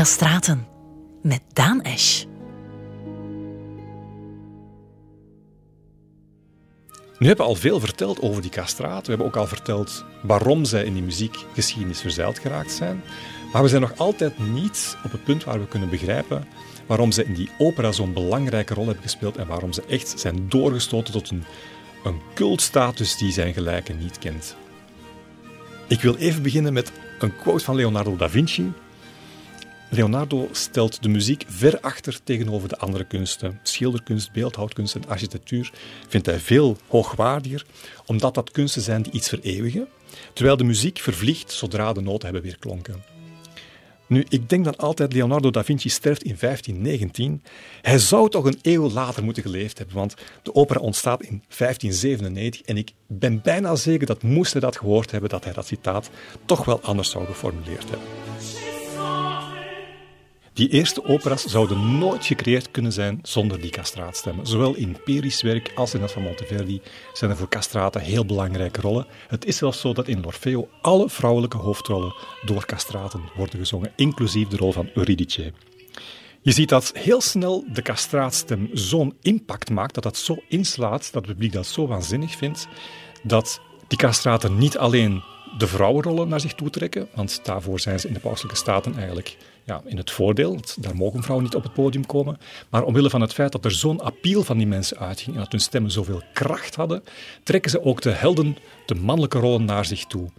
De Castraten met Daan Esch. Nu hebben al veel verteld over die castraten. We hebben ook al verteld waarom zij in die muziekgeschiedenis verzeild geraakt zijn. Maar we zijn nog altijd niet op het punt waar we kunnen begrijpen waarom ze in die opera zo'n belangrijke rol hebben gespeeld en waarom ze echt zijn doorgestoten tot een, een cultstatus die zijn gelijken niet kent. Ik wil even beginnen met een quote van Leonardo da Vinci, Leonardo stelt de muziek ver achter tegenover de andere kunsten. Schilderkunst, beeldhouwkunst en architectuur vindt hij veel hoogwaardiger, omdat dat kunsten zijn die iets vereeuwigen, terwijl de muziek vervliegt zodra de noten hebben weer klonken. Nu, ik denk dan altijd, Leonardo da Vinci sterft in 1519. Hij zou toch een eeuw later moeten geleefd hebben, want de opera ontstaat in 1597 en ik ben bijna zeker dat moest hij dat gehoord hebben, dat hij dat citaat toch wel anders zou geformuleerd hebben. Die eerste opera's zouden nooit gecreëerd kunnen zijn zonder die castraatstemmen. Zowel in Peri's werk als in dat van Monteverdi zijn er voor castraten heel belangrijke rollen. Het is zelfs zo dat in L'Orfeo alle vrouwelijke hoofdrollen door castraten worden gezongen, inclusief de rol van Eurydice. Je ziet dat heel snel de castraatstem zo'n impact maakt, dat dat zo inslaat, dat het publiek dat zo waanzinnig vindt, dat die castraten niet alleen de vrouwenrollen naar zich toe trekken, want daarvoor zijn ze in de pauselijke staten eigenlijk ja, in het voordeel. Daar mogen vrouwen niet op het podium komen. Maar omwille van het feit dat er zo'n appeal van die mensen uitging en dat hun stemmen zoveel kracht hadden, trekken ze ook de helden, de mannelijke rollen naar zich toe.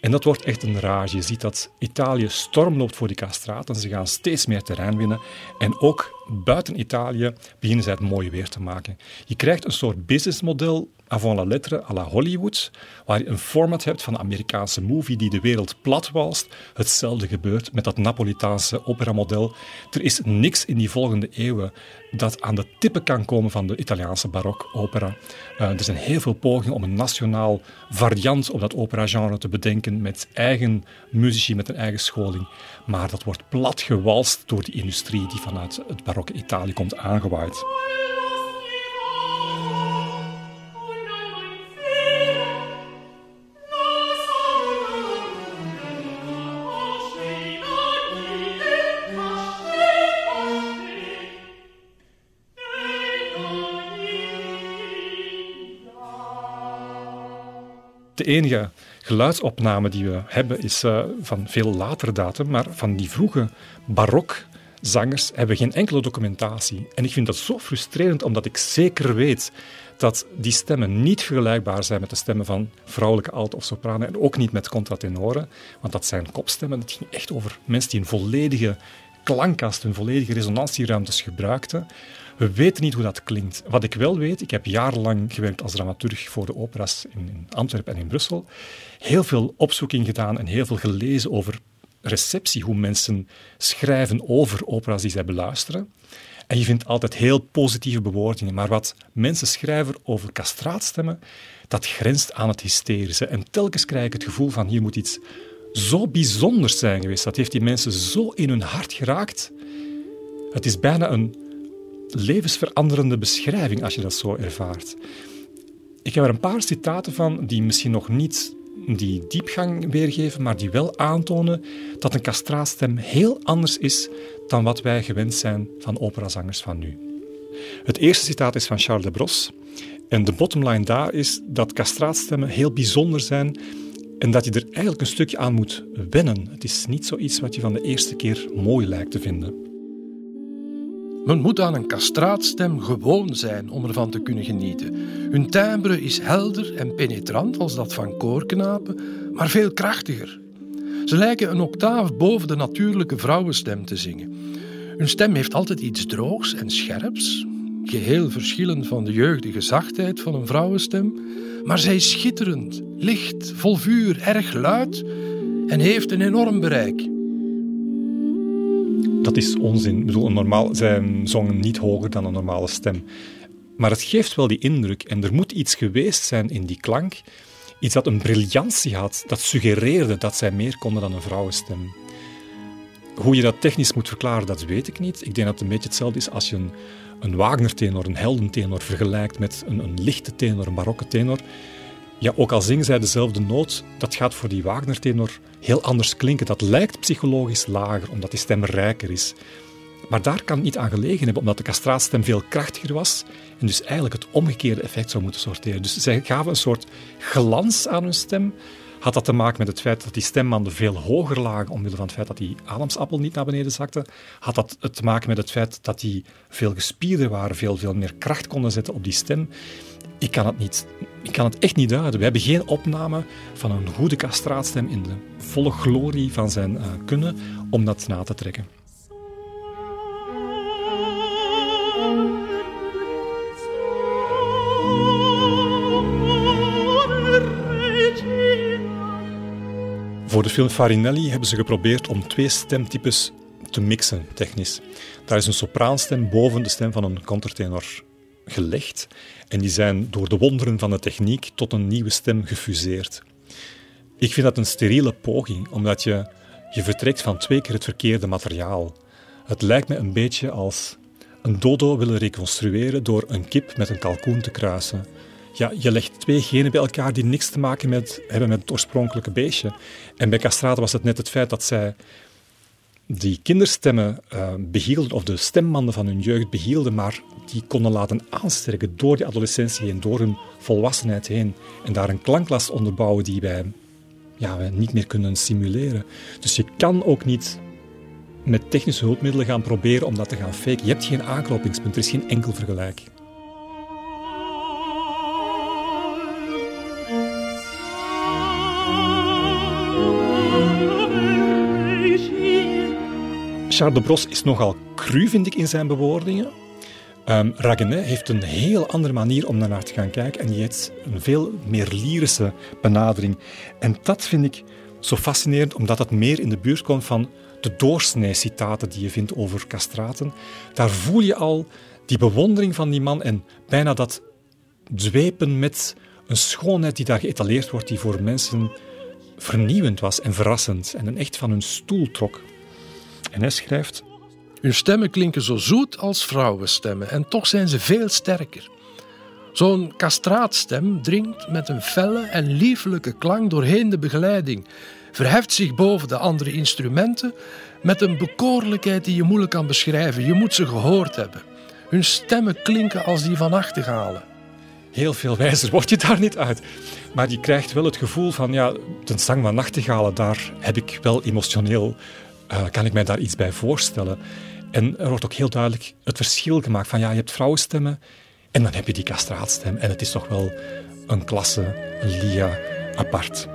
En dat wordt echt een rage. Je ziet dat Italië storm loopt voor die castraten. Ze gaan steeds meer terrein winnen. En ook buiten Italië beginnen zij het mooie weer te maken. Je krijgt een soort businessmodel avant la lettre à la Hollywood, waar je een format hebt van een Amerikaanse movie die de wereld plat walst. Hetzelfde gebeurt met dat Napolitaanse operamodel. Er is niks in die volgende eeuwen dat aan de tippen kan komen van de Italiaanse barokopera. Uh, er zijn heel veel pogingen om een nationaal variant op dat operagenre te bedenken met eigen muzici, met een eigen scholing. Maar dat wordt plat gewalst door die industrie die vanuit het barokke Italië komt aangewaaid. De enige geluidsopname die we hebben is uh, van veel later datum, maar van die vroege barok zangers hebben geen enkele documentatie. En ik vind dat zo frustrerend, omdat ik zeker weet dat die stemmen niet vergelijkbaar zijn met de stemmen van vrouwelijke alt- of sopranen en ook niet met contratenoren, want dat zijn kopstemmen. Het ging echt over mensen die een volledige klankkast, een volledige resonantieruimtes gebruikten. We weten niet hoe dat klinkt. Wat ik wel weet, ik heb jarenlang gewerkt als dramaturg voor de operas in Antwerpen en in Brussel. Heel veel opzoeking gedaan en heel veel gelezen over receptie, hoe mensen schrijven over opera's die zij beluisteren. En je vindt altijd heel positieve bewoordingen, maar wat mensen schrijven over castraatstemmen, dat grenst aan het hysterische. En telkens krijg ik het gevoel van hier moet iets zo bijzonders zijn geweest. Dat heeft die mensen zo in hun hart geraakt. Het is bijna een levensveranderende beschrijving als je dat zo ervaart. Ik heb er een paar citaten van die misschien nog niet die diepgang weergeven, maar die wel aantonen dat een castraatstem heel anders is dan wat wij gewend zijn van operazangers van nu. Het eerste citaat is van Charles de Bros. En de bottomline daar is dat castraatstemmen heel bijzonder zijn en dat je er eigenlijk een stukje aan moet wennen. Het is niet zoiets wat je van de eerste keer mooi lijkt te vinden. Men moet aan een castraatstem gewoon zijn om ervan te kunnen genieten. Hun timbre is helder en penetrant als dat van koorknapen, maar veel krachtiger. Ze lijken een octaaf boven de natuurlijke vrouwenstem te zingen. Hun stem heeft altijd iets droogs en scherps, geheel verschillend van de jeugdige zachtheid van een vrouwenstem, maar zij is schitterend, licht, vol vuur, erg luid en heeft een enorm bereik dat is onzin. Ik bedoel, een normaal, zij zongen niet hoger dan een normale stem. Maar het geeft wel die indruk. En er moet iets geweest zijn in die klank. Iets dat een briljantie had, dat suggereerde dat zij meer konden dan een vrouwenstem. Hoe je dat technisch moet verklaren, dat weet ik niet. Ik denk dat het een beetje hetzelfde is als je een, een Wagner-tenor, een heldentenor vergelijkt met een, een lichte tenor, een barokke tenor. Ja, ook al zingen zij dezelfde noot, dat gaat voor die Wagner-tenor heel anders klinken. Dat lijkt psychologisch lager, omdat die stem rijker is. Maar daar kan het niet aan gelegen hebben, omdat de castraatstem veel krachtiger was en dus eigenlijk het omgekeerde effect zou moeten sorteren. Dus zij gaven een soort glans aan hun stem. Had dat te maken met het feit dat die stembanden veel hoger lagen, omwille van het feit dat die ademsappel niet naar beneden zakte? Had dat te maken met het feit dat die veel gespierder waren, veel, veel meer kracht konden zetten op die stem? Ik kan het, niet, ik kan het echt niet duiden. We hebben geen opname van een goede castraatstem in de volle glorie van zijn uh, kunnen om dat na te trekken. Voor de film Farinelli hebben ze geprobeerd om twee stemtypes te mixen, technisch. Daar is een sopraanstem boven de stem van een contratenor gelegd en die zijn door de wonderen van de techniek tot een nieuwe stem gefuseerd. Ik vind dat een steriele poging, omdat je, je vertrekt van twee keer het verkeerde materiaal. Het lijkt me een beetje als een dodo willen reconstrueren door een kip met een kalkoen te kruisen. Ja, je legt twee genen bij elkaar die niks te maken met, hebben met het oorspronkelijke beestje. En bij castraten was het net het feit dat zij die kinderstemmen uh, behielden, of de stembanden van hun jeugd behielden, maar die konden laten aansterken door die adolescentie heen, door hun volwassenheid heen. En daar een klanklast onderbouwen die wij, ja, niet meer kunnen simuleren. Dus je kan ook niet met technische hulpmiddelen gaan proberen om dat te gaan faken. Je hebt geen aanknopingspunt, er is geen enkel vergelijk. Charles de Bros is nogal cru, vind ik, in zijn bewoordingen. Um, heeft een heel andere manier om naar te gaan kijken en die heeft een veel meer lyrische benadering. En dat vind ik zo fascinerend, omdat het meer in de buurt komt van de doorsnee-citaten die je vindt over castraten. Daar voel je al die bewondering van die man en bijna dat dwepen met een schoonheid die daar geëtaleerd wordt, die voor mensen vernieuwend was en verrassend en een echt van hun stoel trok. En hij schrijft: Hun stemmen klinken zo zoet als vrouwenstemmen en toch zijn ze veel sterker. Zo'n castraatstem dringt met een felle en liefelijke klank doorheen de begeleiding, verheft zich boven de andere instrumenten met een bekoorlijkheid die je moeilijk kan beschrijven. Je moet ze gehoord hebben. Hun stemmen klinken als die van nachtegalen. Heel veel wijzer word je daar niet uit. Maar je krijgt wel het gevoel van, ja, de zang van nachtegalen, daar heb ik wel emotioneel uh, kan ik mij daar iets bij voorstellen. En er wordt ook heel duidelijk het verschil gemaakt van ja, je hebt vrouwenstemmen en dan heb je die castraatstem. En het is toch wel een klasse, een lia apart.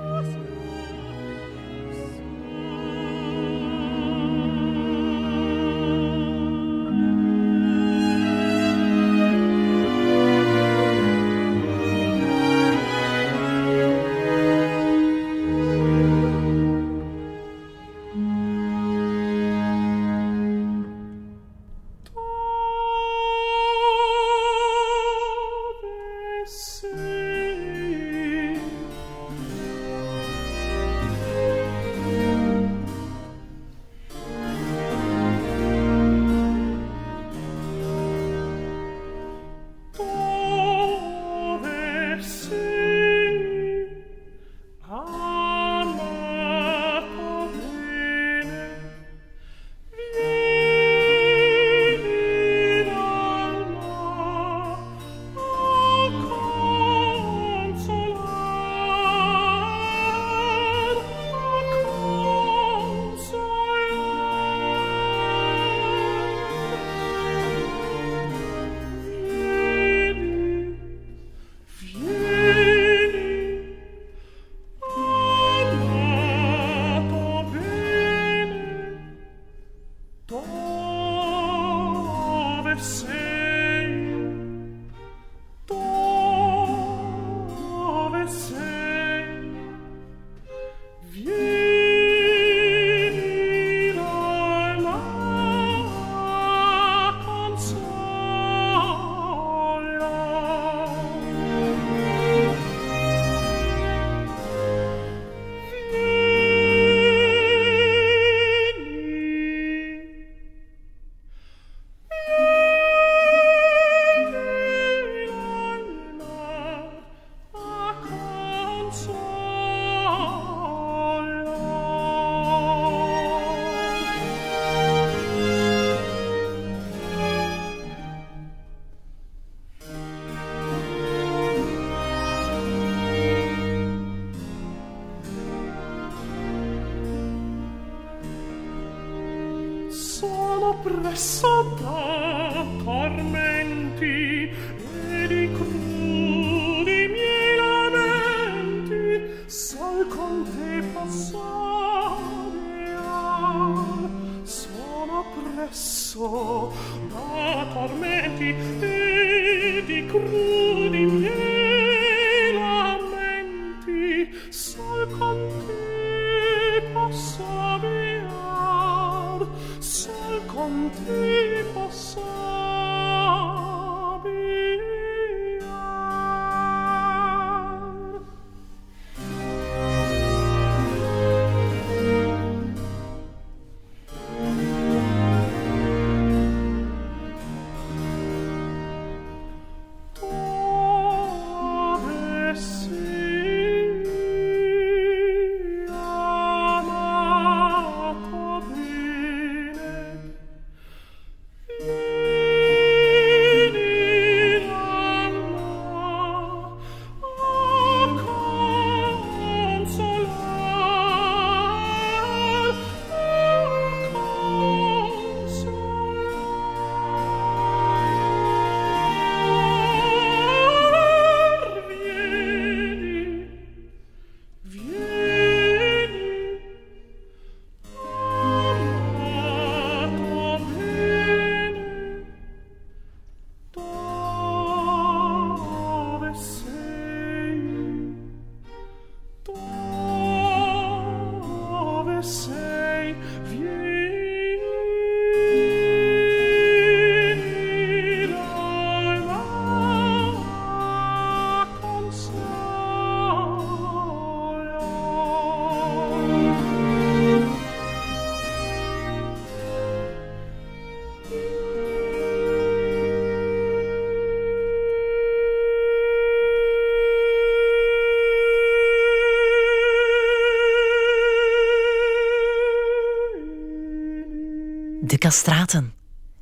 Castraten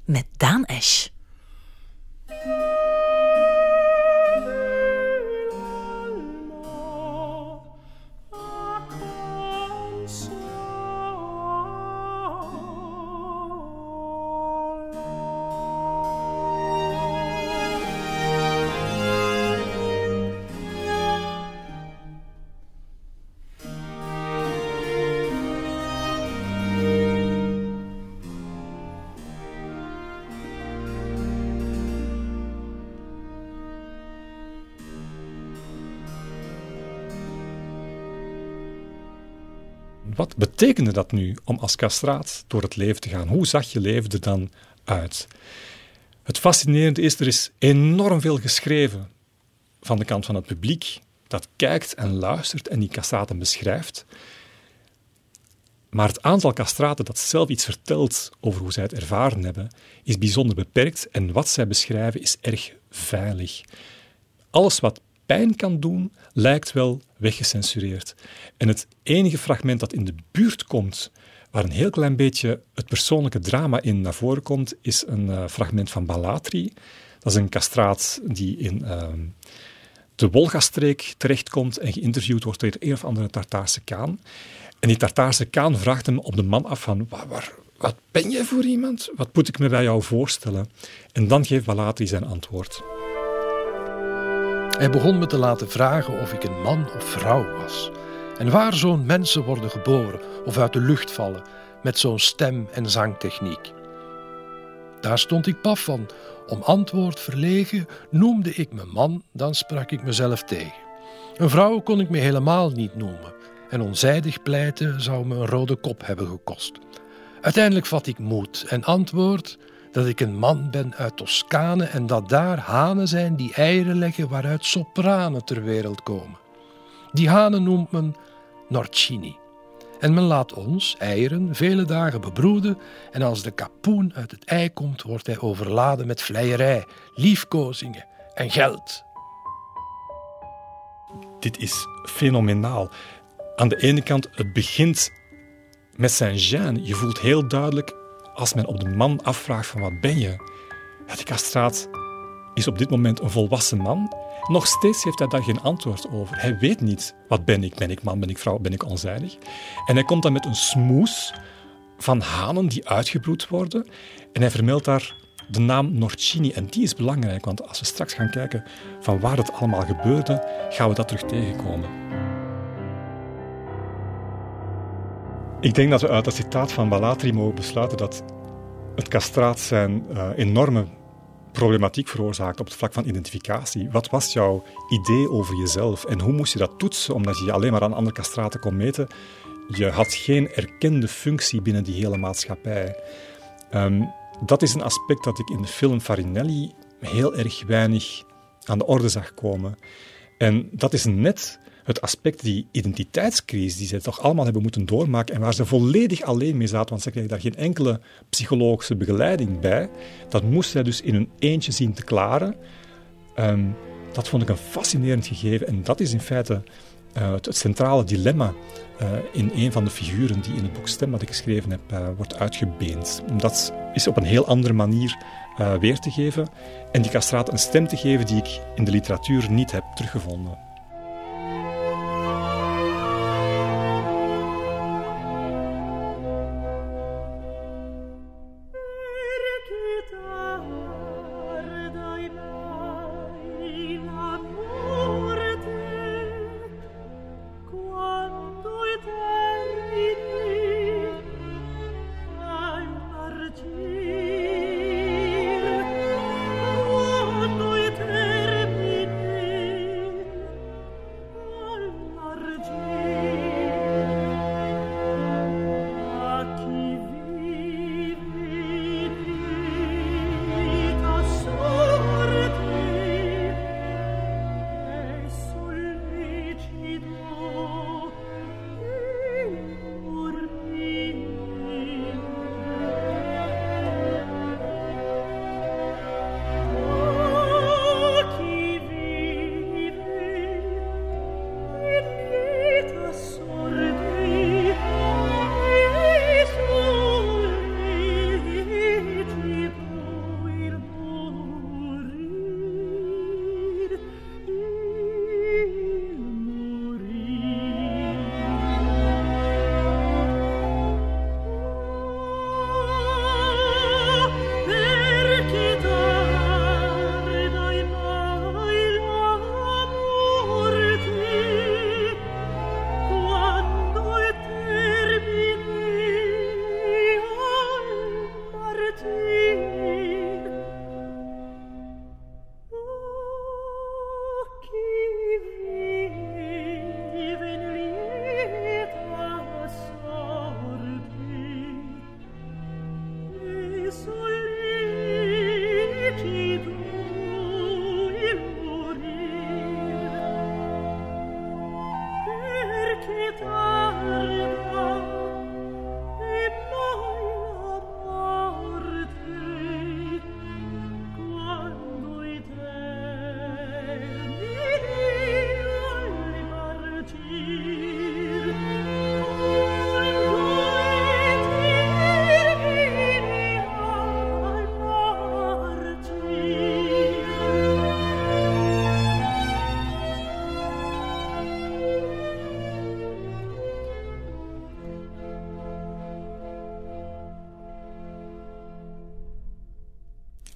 met Daan Esch. Wat betekende dat nu om als castraat door het leven te gaan? Hoe zag je leven er dan uit? Het fascinerende is, er is enorm veel geschreven van de kant van het publiek dat kijkt en luistert en die castraten beschrijft. Maar het aantal castraten dat zelf iets vertelt over hoe zij het ervaren hebben, is bijzonder beperkt en wat zij beschrijven is erg veilig. Alles wat kan doen, lijkt wel weggecensureerd. En het enige fragment dat in de buurt komt, waar een heel klein beetje het persoonlijke drama in naar voren komt, is een uh, fragment van Balatri. Dat is een castraat die in uh, de Wolgastreek terechtkomt en geïnterviewd wordt door een of andere Tartaarse kaan. En die Tartaarse kaan vraagt hem op de man af van, wat ben je voor iemand? Wat moet ik me bij jou voorstellen? En dan geeft Balatri zijn antwoord. Hij begon me te laten vragen of ik een man of vrouw was. En waar zo'n mensen worden geboren of uit de lucht vallen met zo'n stem- en zangtechniek. Daar stond ik paf van. Om antwoord verlegen noemde ik me man, dan sprak ik mezelf tegen. Een vrouw kon ik me helemaal niet noemen. En onzijdig pleiten zou me een rode kop hebben gekost. Uiteindelijk vat ik moed en antwoord dat ik een man ben uit Toscane en dat daar hanen zijn die eieren leggen waaruit sopranen ter wereld komen. Die hanen noemt men Norcini. En men laat ons, eieren, vele dagen bebroeden en als de kapoen uit het ei komt, wordt hij overladen met vleierij, liefkozingen en geld. Dit is fenomenaal. Aan de ene kant, het begint met zijn gêne. Je voelt heel duidelijk, als men op de man afvraagt van wat ben je? Ja, de kastraat is op dit moment een volwassen man. Nog steeds heeft hij daar geen antwoord over. Hij weet niet, wat ben ik? Ben ik man, ben ik vrouw, ben ik onzijdig? En hij komt dan met een smoes van hanen die uitgebroed worden. En hij vermeldt daar de naam Norcini. En die is belangrijk, want als we straks gaan kijken van waar het allemaal gebeurde, gaan we dat terug tegenkomen. Ik denk dat we uit dat citaat van Balatri mogen besluiten dat het castraat zijn uh, enorme problematiek veroorzaakt op het vlak van identificatie. Wat was jouw idee over jezelf en hoe moest je dat toetsen omdat je je alleen maar aan andere castraten kon meten? Je had geen erkende functie binnen die hele maatschappij. Um, dat is een aspect dat ik in de film Farinelli heel erg weinig aan de orde zag komen. En dat is net het aspect, die identiteitscrisis, die ze toch allemaal hebben moeten doormaken en waar ze volledig alleen mee zaten, want ze kregen daar geen enkele psychologische begeleiding bij. Dat moest zij dus in een eentje zien te klaren. Um, dat vond ik een fascinerend gegeven en dat is in feite uh, het, centrale dilemma uh, in een van de figuren die in het boek Stem, dat ik geschreven heb, uh, wordt uitgebeend. Dat is op een heel andere manier weer te geven en die castraat een stem te geven die ik in de literatuur niet heb teruggevonden.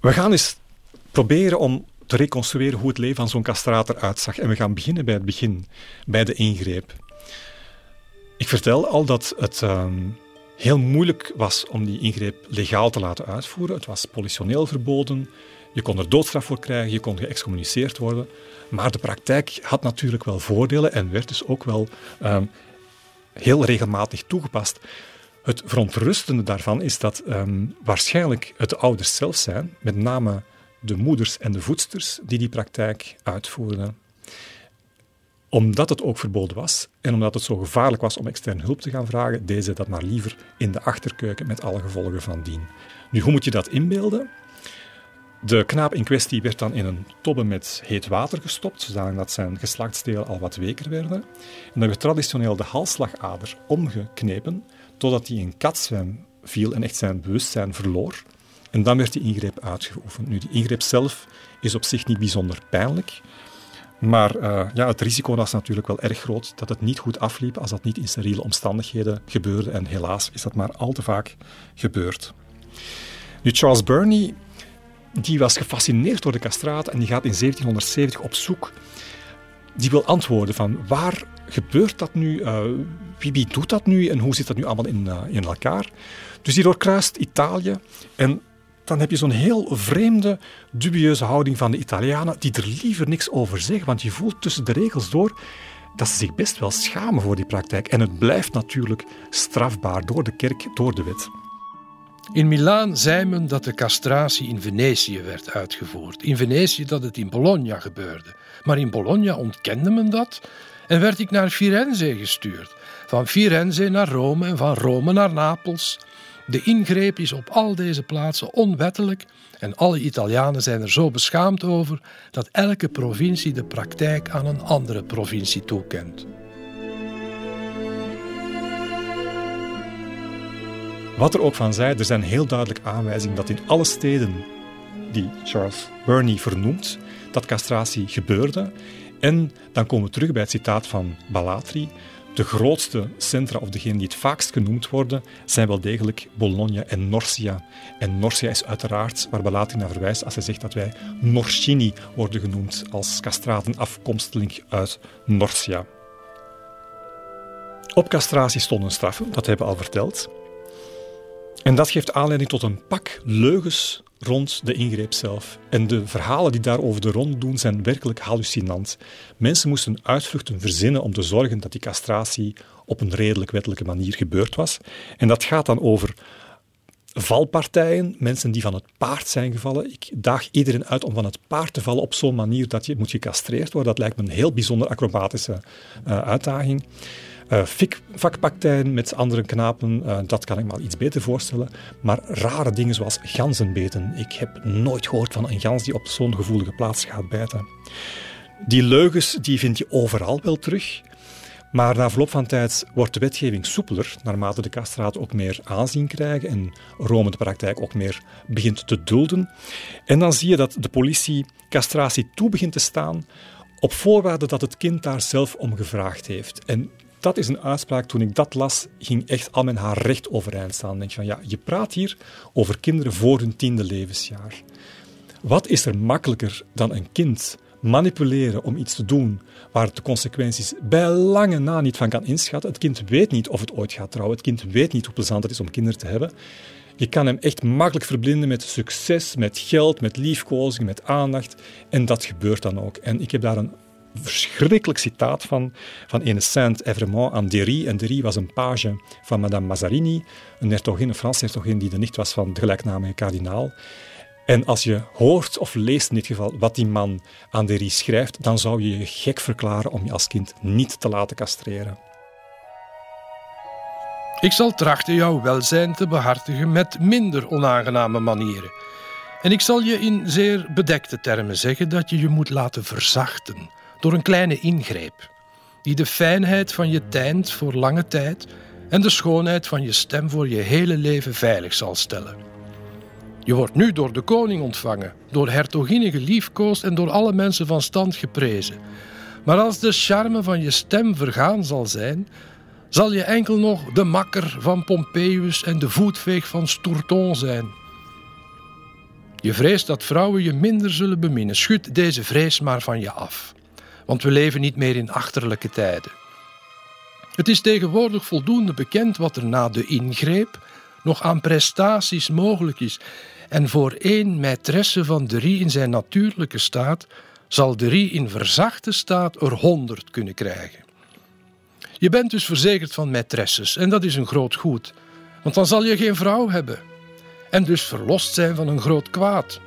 We gaan eens proberen om te reconstrueren hoe het leven van zo'n castrator uitzag. En we gaan beginnen bij het begin, bij de ingreep. Ik vertel al dat het ehm, heel moeilijk was om die ingreep legaal te laten uitvoeren. Het was politioneel verboden. Je kon er doodstraf voor krijgen, je kon geëxcommuniceerd worden. Maar de praktijk had natuurlijk wel voordelen en werd dus ook wel ehm, heel regelmatig toegepast. Het verontrustende daarvan is dat ehm, waarschijnlijk het de ouders zelf zijn, met name de moeders en de voedsters, die die praktijk uitvoerden. Omdat het ook verboden was en omdat het zo gevaarlijk was om externe hulp te gaan vragen, deden ze dat maar liever in de achterkeuken met alle gevolgen van dien. Nu, hoe moet je dat inbeelden? De knaap in kwestie werd dan in een tobbe met heet water gestopt, zodat zijn geslachtsdelen al wat weker werden. En dan werd traditioneel de halsslagader omgeknepen, totdat hij in katzwem viel en echt zijn bewustzijn verloor. En dan werd die ingreep uitgeoefend. Nu, die ingreep zelf is op zich niet bijzonder pijnlijk, maar uh, ja, het risico was natuurlijk wel erg groot dat het niet goed afliep als dat niet in steriele omstandigheden gebeurde. En helaas is dat maar al te vaak gebeurd. Nu, Charles Burney die was gefascineerd door de castraat en die gaat in 1770 op zoek. Die wil antwoorden van waar gebeurt dat nu? Uh, wie, doet dat nu? En hoe zit dat nu allemaal in, uh, in elkaar? Dus die doorkruist Italië en dan heb je zo'n heel vreemde, dubieuze houding van de Italianen die er liever niks over zeggen, want je voelt tussen de regels door dat ze zich best wel schamen voor die praktijk. En het blijft natuurlijk strafbaar door de kerk, door de wet. In Milaan zei men dat de castratie in Venetië werd uitgevoerd. In Venetië dat het in Bologna gebeurde. Maar in Bologna ontkende men dat en werd ik naar Firenze gestuurd. Van Firenze naar Rome en van Rome naar Napels. De ingreep is op al deze plaatsen onwettelijk en alle Italianen zijn er zo beschaamd over dat elke provincie de praktijk aan een andere provincie toekent. Wat er ook van zij, er zijn heel duidelijk aanwijzingen dat in alle steden die Charles Burney vernoemt, dat castratie gebeurde. En dan komen we terug bij het citaat van Balatri. De grootste centra, of degene die het vaakst genoemd worden, zijn wel degelijk Bologna en Norcia. En Norcia is uiteraard waar Balatri naar verwijst als hij zegt dat wij Norcini worden genoemd als castraten afkomstelijk uit Norcia. Op castratie stonden straffen, dat hebben we al verteld. En dat geeft aanleiding tot een pak leugens rond de ingreep zelf. En de verhalen die daarover de rond doen zijn werkelijk hallucinant. Mensen moesten uitvluchten verzinnen om te zorgen dat die castratie op een redelijk wettelijke manier gebeurd was. En dat gaat dan over valpartijen, mensen die van het paard zijn gevallen. Ik daag iedereen uit om van het paard te vallen op zo'n manier dat je moet gecastreerd worden. Dat lijkt me een heel bijzonder acrobatische uh, uitdaging. Uh, met andere knapen, uh, dat kan ik me al iets beter voorstellen. Maar rare dingen zoals ganzenbeten. Ik heb nooit gehoord van een gans die op zo'n gevoelige plaats gaat bijten. Die leugens die vind je overal wel terug. Maar na verloop van tijd wordt de wetgeving soepeler, naarmate de castraten ook meer aanzien krijgen en Rome de praktijk ook meer begint te dulden. En dan zie je dat de politie castratie toe begint te staan op voorwaarde dat het kind daar zelf om gevraagd heeft. En dat is een uitspraak, toen ik dat las, ging echt al mijn haar recht overeind staan. denk je van, ja, je praat hier over kinderen voor hun tiende levensjaar. Wat is er makkelijker dan een kind manipuleren om iets te doen waar de consequenties bij lange na niet van kan inschatten? Het kind weet niet of het ooit gaat trouwen. Het kind weet niet hoe plezant het is om kinderen te hebben. Je kan hem echt makkelijk verblinden met succes, met geld, met liefkozing, met aandacht. En dat gebeurt dan ook. En ik heb daar een verschrikkelijk citaat van, van Saint-Evremont aan Derry. En Derry was een page van Madame Mazarini, een hertogin, een Franse hertogin die de nicht was van de gelijknamige kardinaal. En als je hoort of leest in dit geval wat die man aan Derry schrijft, dan zou je je gek verklaren om je als kind niet te laten castreren. Ik zal trachten jouw welzijn te behartigen met minder onaangename manieren. En ik zal je in zeer bedekte termen zeggen dat je je moet laten verzachten door een kleine ingreep, die de fijnheid van je tijnt voor lange tijd en de schoonheid van je stem voor je hele leven veilig zal stellen. Je wordt nu door de koning ontvangen, door hertoginnen geliefkoosd en door alle mensen van stand geprezen. Maar als de charme van je stem vergaan zal zijn, zal je enkel nog de makker van Pompeius en de voetveeg van Stourton zijn. Je vreest dat vrouwen je minder zullen beminnen. Schud deze vrees maar van je af. Want we leven niet meer in achterlijke tijden. Het is tegenwoordig voldoende bekend wat er na de ingreep nog aan prestaties mogelijk is. En voor één maîtresse van drie in zijn natuurlijke staat zal drie in verzachte staat er honderd kunnen krijgen. Je bent dus verzekerd van maîtresses en dat is een groot goed, want dan zal je geen vrouw hebben en dus verlost zijn van een groot kwaad.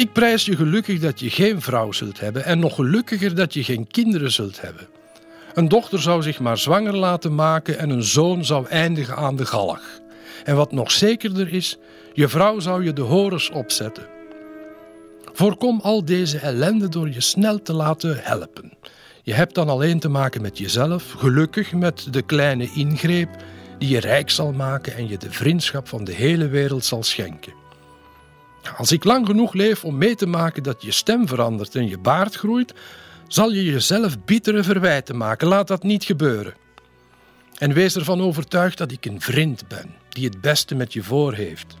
Ik prijs je gelukkig dat je geen vrouw zult hebben en nog gelukkiger dat je geen kinderen zult hebben. Een dochter zou zich maar zwanger laten maken en een zoon zou eindigen aan de galg. En wat nog zekerder is, je vrouw zou je de horens opzetten. Voorkom al deze ellende door je snel te laten helpen. Je hebt dan alleen te maken met jezelf, gelukkig met de kleine ingreep die je rijk zal maken en je de vriendschap van de hele wereld zal schenken. Als ik lang genoeg leef om mee te maken dat je stem verandert en je baard groeit, zal je jezelf bittere verwijten maken. Laat dat niet gebeuren. En wees ervan overtuigd dat ik een vriend ben die het beste met je voor heeft.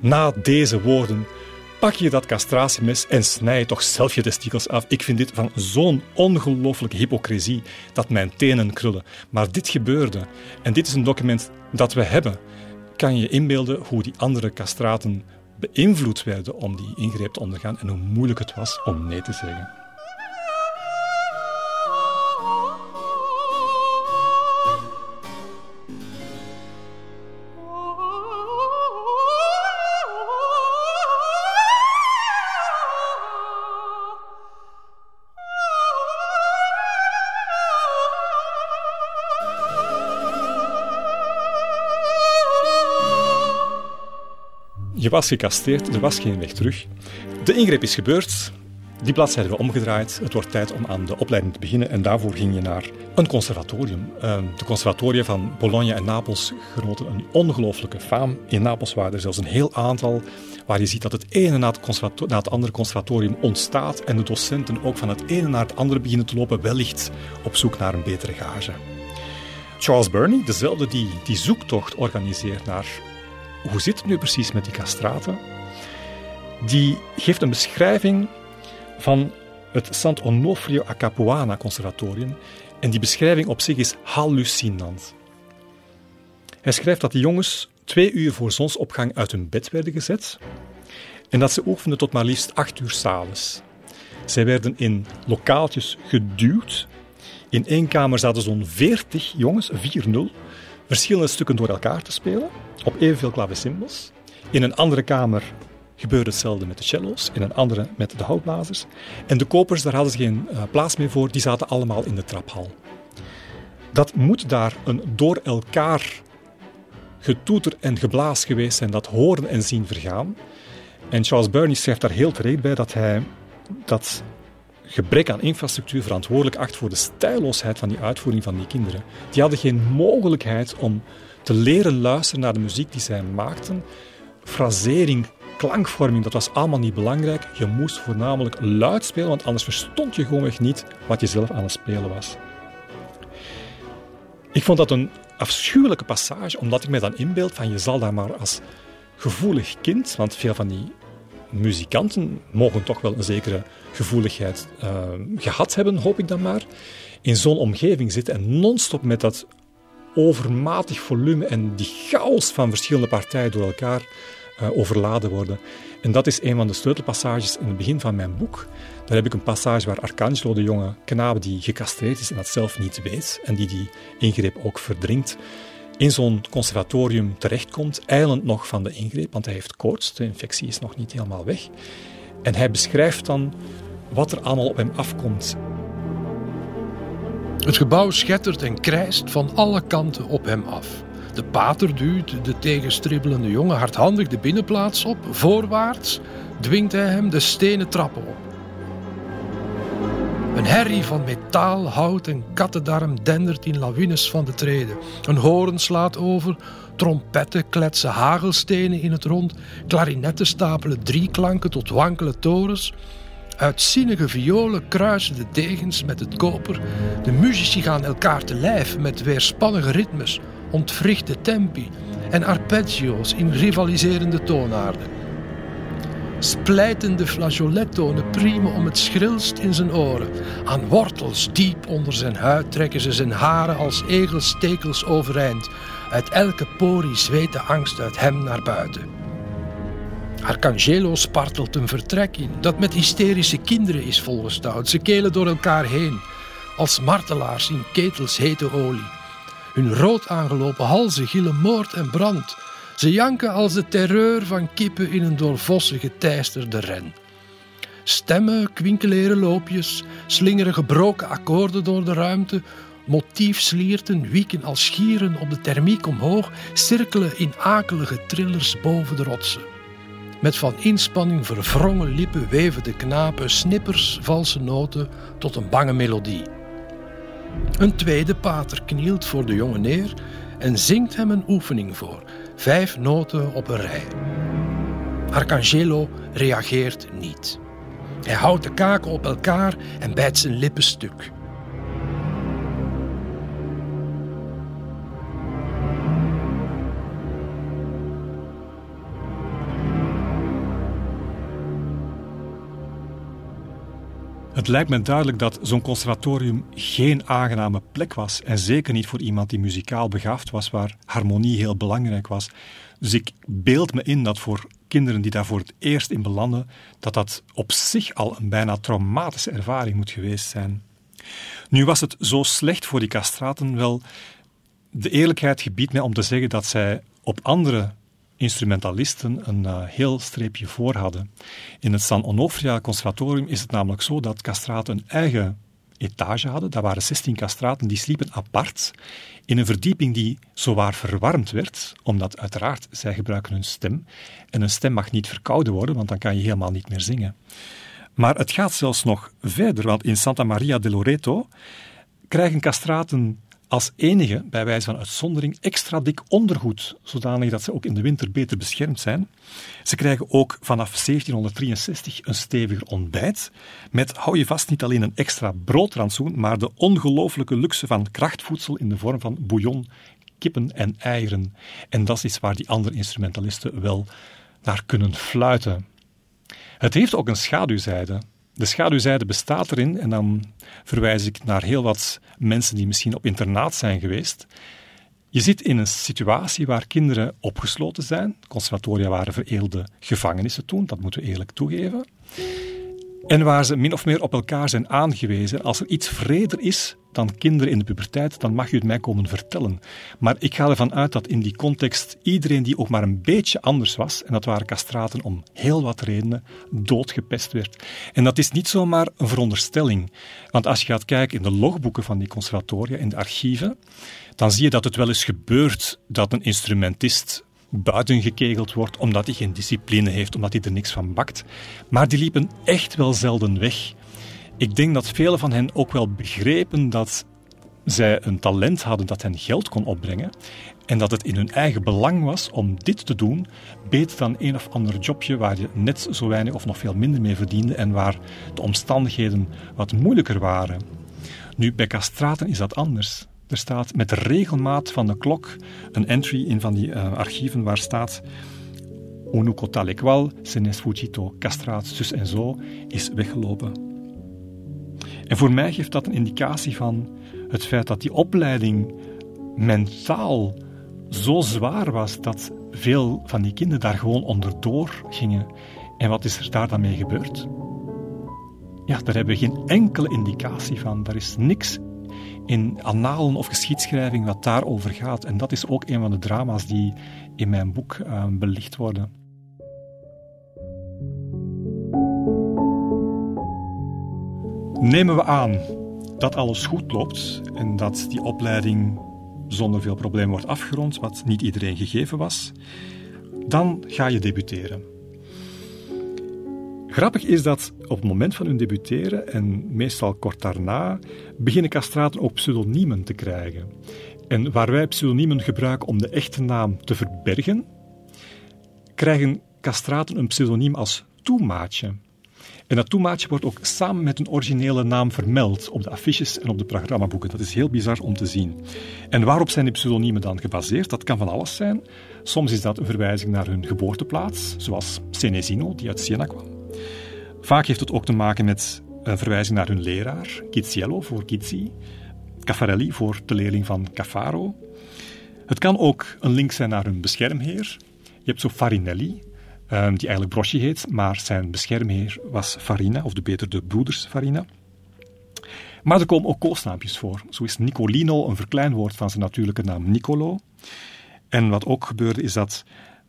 Na deze woorden pak je dat castratiemes en snij je toch zelf je testikels af. Ik vind dit van zo'n ongelooflijke hypocrisie dat mijn tenen krullen. Maar dit gebeurde. En dit is een document dat we hebben. Kan je inbeelden hoe die andere castraten beïnvloed werden om die ingreep te ondergaan en hoe moeilijk het was om nee te zeggen. Was gecastreerd, er was geen weg terug. De ingreep is gebeurd, die bladzijde hebben we omgedraaid. Het wordt tijd om aan de opleiding te beginnen en daarvoor ging je naar een conservatorium. Ehm, de conservatoria van Bologna en Napels genoten een ongelooflijke faam. In Napels waren er zelfs een heel aantal waar je ziet dat het ene na het, na het andere conservatorium ontstaat en de docenten ook van het ene naar het andere beginnen te lopen, wellicht op zoek naar een betere gage. Charles Burney, dezelfde die die zoektocht organiseert naar hoe zit het nu precies met die castraten? Die geeft een beschrijving van het Sant Onofrio a Capuana Conservatorium. En die beschrijving op zich is hallucinant. Hij schrijft dat de jongens twee uur voor zonsopgang uit hun bed werden gezet en dat ze oefenden tot maar liefst acht uur s'avonds. Zij werden in lokaaltjes geduwd. In één kamer zaten zo'n veertig jongens, 4-0, verschillende stukken door elkaar te spelen, op evenveel clavecimbals. In een andere kamer gebeurde hetzelfde met de cello's, in een andere met de houtblazers. En de kopers, daar hadden ze geen uh, plaats meer voor, die zaten allemaal in de traphal. Dat moet daar een door elkaar getoeter en geblaas geweest zijn, dat horen en zien vergaan. En Charles Burney schrijft daar heel terecht bij dat hij dat gebrek aan infrastructuur verantwoordelijk acht voor de stijlloosheid van die uitvoering van die kinderen. Die hadden geen mogelijkheid om te leren luisteren naar de muziek die zij maakten. Frasering, klankvorming, dat was allemaal niet belangrijk. Je moest voornamelijk luid spelen, want anders verstond je gewoonweg niet wat je zelf aan het spelen was. Ik vond dat een afschuwelijke passage, omdat ik me dan inbeeld van je zal daar maar als gevoelig kind, want veel van die muzikanten mogen toch wel een zekere gevoeligheid uh, gehad hebben, hoop ik dan maar, in zo'n omgeving zitten en non-stop met dat overmatig volume en die chaos van verschillende partijen door elkaar uh, overladen worden. En dat is een van de sleutelpassages in het begin van mijn boek. Daar heb ik een passage waar Arcangelo, de jonge knaap die gecastreerd is en dat zelf niet weet en die die ingreep ook verdringt, in zo'n conservatorium terechtkomt, eilend nog van de ingreep, want hij heeft koorts, de infectie is nog niet helemaal weg. En hij beschrijft dan wat er allemaal op hem afkomt. Het gebouw schettert en krijst van alle kanten op hem af. De pater duwt de tegenstribbelende jongen hardhandig de binnenplaats op. Voorwaarts dwingt hij hem de stenen trappen op. Een herrie van metaal, hout en kattendarm dendert in lawines van de treden. Een hoorn slaat over, trompetten kletsen hagelstenen in het rond, klarinetten stapelen drieklanken tot wankele torens. Uitzinnige violen kruisen de degens met het koper. De muzici gaan elkaar te lijf met weerspannige ritmes, ontwrichte tempi en arpeggio's in rivaliserende toonaarden. Splijtende flageolettonen priemen om het schrilst in zijn oren. Aan wortels diep onder zijn huid trekken ze zijn haren als egelstekels overeind. Uit elke porie zweet de angst uit hem naar buiten. Arcangelo spartelt een vertrek in dat met hysterische kinderen is volgestouwd. Ze kelen door elkaar heen, als martelaars in ketels hete olie. Hun rood aangelopen halzen gillen moord en brand. Ze janken als de terreur van kippen in een door vossen geteisterde ren. Stemmen kwinkeleren loopjes, slingeren gebroken akkoorden door de ruimte, motiefslierten wieken als schieren op de thermiek omhoog, cirkelen in akelige trillers boven de rotsen. Met van inspanning verwrongen lippen weven de knapen snippers, valse noten tot een bange melodie. Een tweede pater knielt voor de jongen neer en zingt hem een oefening voor, vijf noten op een rij. Arcangelo reageert niet. Hij houdt de kaken op elkaar en bijt zijn lippen stuk. Het lijkt me duidelijk dat zo'n conservatorium geen aangename plek was. En zeker niet voor iemand die muzikaal begaafd was, waar harmonie heel belangrijk was. Dus ik beeld me in dat voor kinderen die daar voor het eerst in belanden, dat dat op zich al een bijna traumatische ervaring moet geweest zijn. Nu was het zo slecht voor die castraten wel. De eerlijkheid gebiedt mij om te zeggen dat zij op andere instrumentalisten een uh, heel streepje voor hadden. In het San Onofria Conservatorium is het namelijk zo dat castraten een eigen etage hadden. Daar waren 16 castraten die sliepen apart in een verdieping die zowaar verwarmd werd, omdat uiteraard zij gebruiken hun stem en een stem mag niet verkouden worden, want dan kan je helemaal niet meer zingen. Maar het gaat zelfs nog verder, want in Santa Maria de Loreto krijgen castraten als enige, bij wijze van uitzondering, extra dik ondergoed, zodanig dat ze ook in de winter beter beschermd zijn. Ze krijgen ook vanaf 1763 een steviger ontbijt, met, hou je vast, niet alleen een extra broodrantsoen, maar de ongelooflijke luxe van krachtvoedsel in de vorm van bouillon, kippen en eieren. En dat is waar die andere instrumentalisten wel naar kunnen fluiten. Het heeft ook een schaduwzijde. De schaduwzijde bestaat erin, en dan verwijs ik naar heel wat mensen die misschien op internaat zijn geweest. Je zit in een situatie waar kinderen opgesloten zijn. Conservatoria waren vereelde gevangenissen toen, dat moeten we eerlijk toegeven. En waar ze min of meer op elkaar zijn aangewezen. Als er iets vreder is dan kinderen in de puberteit, dan mag je het mij komen vertellen. Maar ik ga ervan uit dat in die context iedereen die ook maar een beetje anders was, en dat waren castraten om heel wat redenen, doodgepest werd. En dat is niet zomaar een veronderstelling. Want als je gaat kijken in de logboeken van die conservatoria, in de archieven, dan zie je dat het wel eens gebeurt dat een instrumentist buiten gekegeld wordt omdat hij geen discipline heeft, omdat hij er niks van bakt. Maar die liepen echt wel zelden weg. Ik denk dat velen van hen ook wel begrepen dat zij een talent hadden dat hen geld kon opbrengen en dat het in hun eigen belang was om dit te doen, beter dan een of ander jobje waar je net zo weinig of nog veel minder mee verdiende en waar de omstandigheden wat moeilijker waren. Nu, bij castraten is dat anders. Er staat met regelmaat van de klok een entry in van die uh, archieven waar staat Unuco tale qual se ne sfuggito castraat zus en zo is weggelopen. En voor mij geeft dat een indicatie van het feit dat die opleiding mentaal zo zwaar was dat veel van die kinderen daar gewoon onderdoor gingen. En wat is er daar dan mee gebeurd? Ja, daar hebben we geen enkele indicatie van. Daar is niks in annalen of geschiedschrijving wat daarover gaat. En dat is ook een van de drama's die in mijn boek uh, belicht worden. Nemen we aan dat alles goed loopt en dat die opleiding zonder veel problemen wordt afgerond, wat niet iedereen gegeven was, dan ga je debuteren. Grappig is dat op het moment van hun debuteren, en meestal kort daarna, beginnen castraten ook pseudoniemen te krijgen. En waar wij pseudoniemen gebruiken om de echte naam te verbergen, krijgen castraten een pseudoniem als toemaatje. En dat toemaatje wordt ook samen met een originele naam vermeld op de affiches en op de programmaboeken. Dat is heel bizar om te zien. En waarop zijn die pseudoniemen dan gebaseerd? Dat kan van alles zijn. Soms is dat een verwijzing naar hun geboorteplaats, zoals Senesino, die uit Siena kwam. Vaak heeft het ook te maken met een verwijzing naar hun leraar, Kiziello voor Kizzi, Caffarelli voor de leerling van Caffaro. Het kan ook een link zijn naar hun beschermheer. Je hebt zo Farinelli, ehm, die eigenlijk Broschi heet, maar zijn beschermheer was Farina, of de beter de broeders Farina. Maar er komen ook koosnaampjes voor. Zo is Nicolino een verkleinwoord van zijn natuurlijke naam Nicolo. En wat ook gebeurde is dat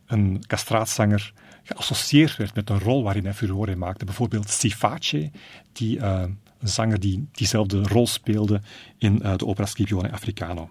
een castraatzanger geassocieerd werd met een rol waarin hij furore maakte. Bijvoorbeeld Siface, die, uh, een zanger die diezelfde rol speelde in uh, de opera Scipione Africano.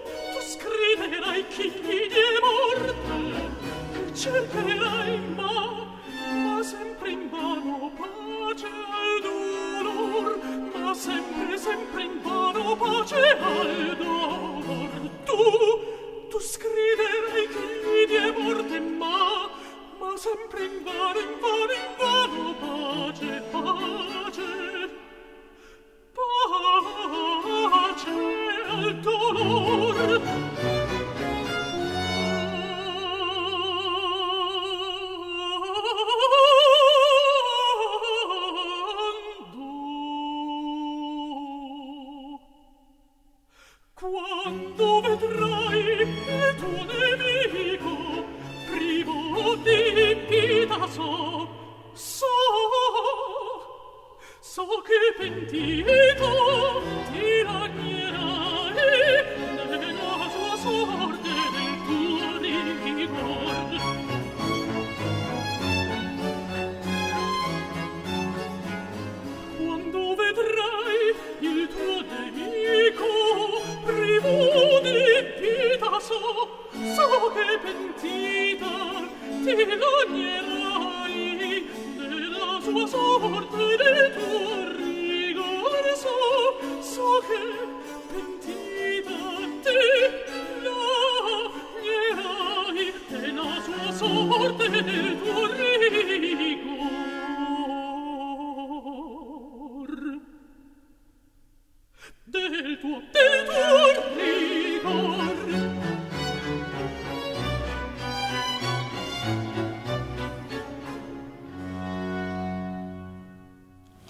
figli di morte cercherai ma ma sempre in vano pace al ma sempre sempre in vano pace al tu tu scriverai figli di morte ma ma sempre in vano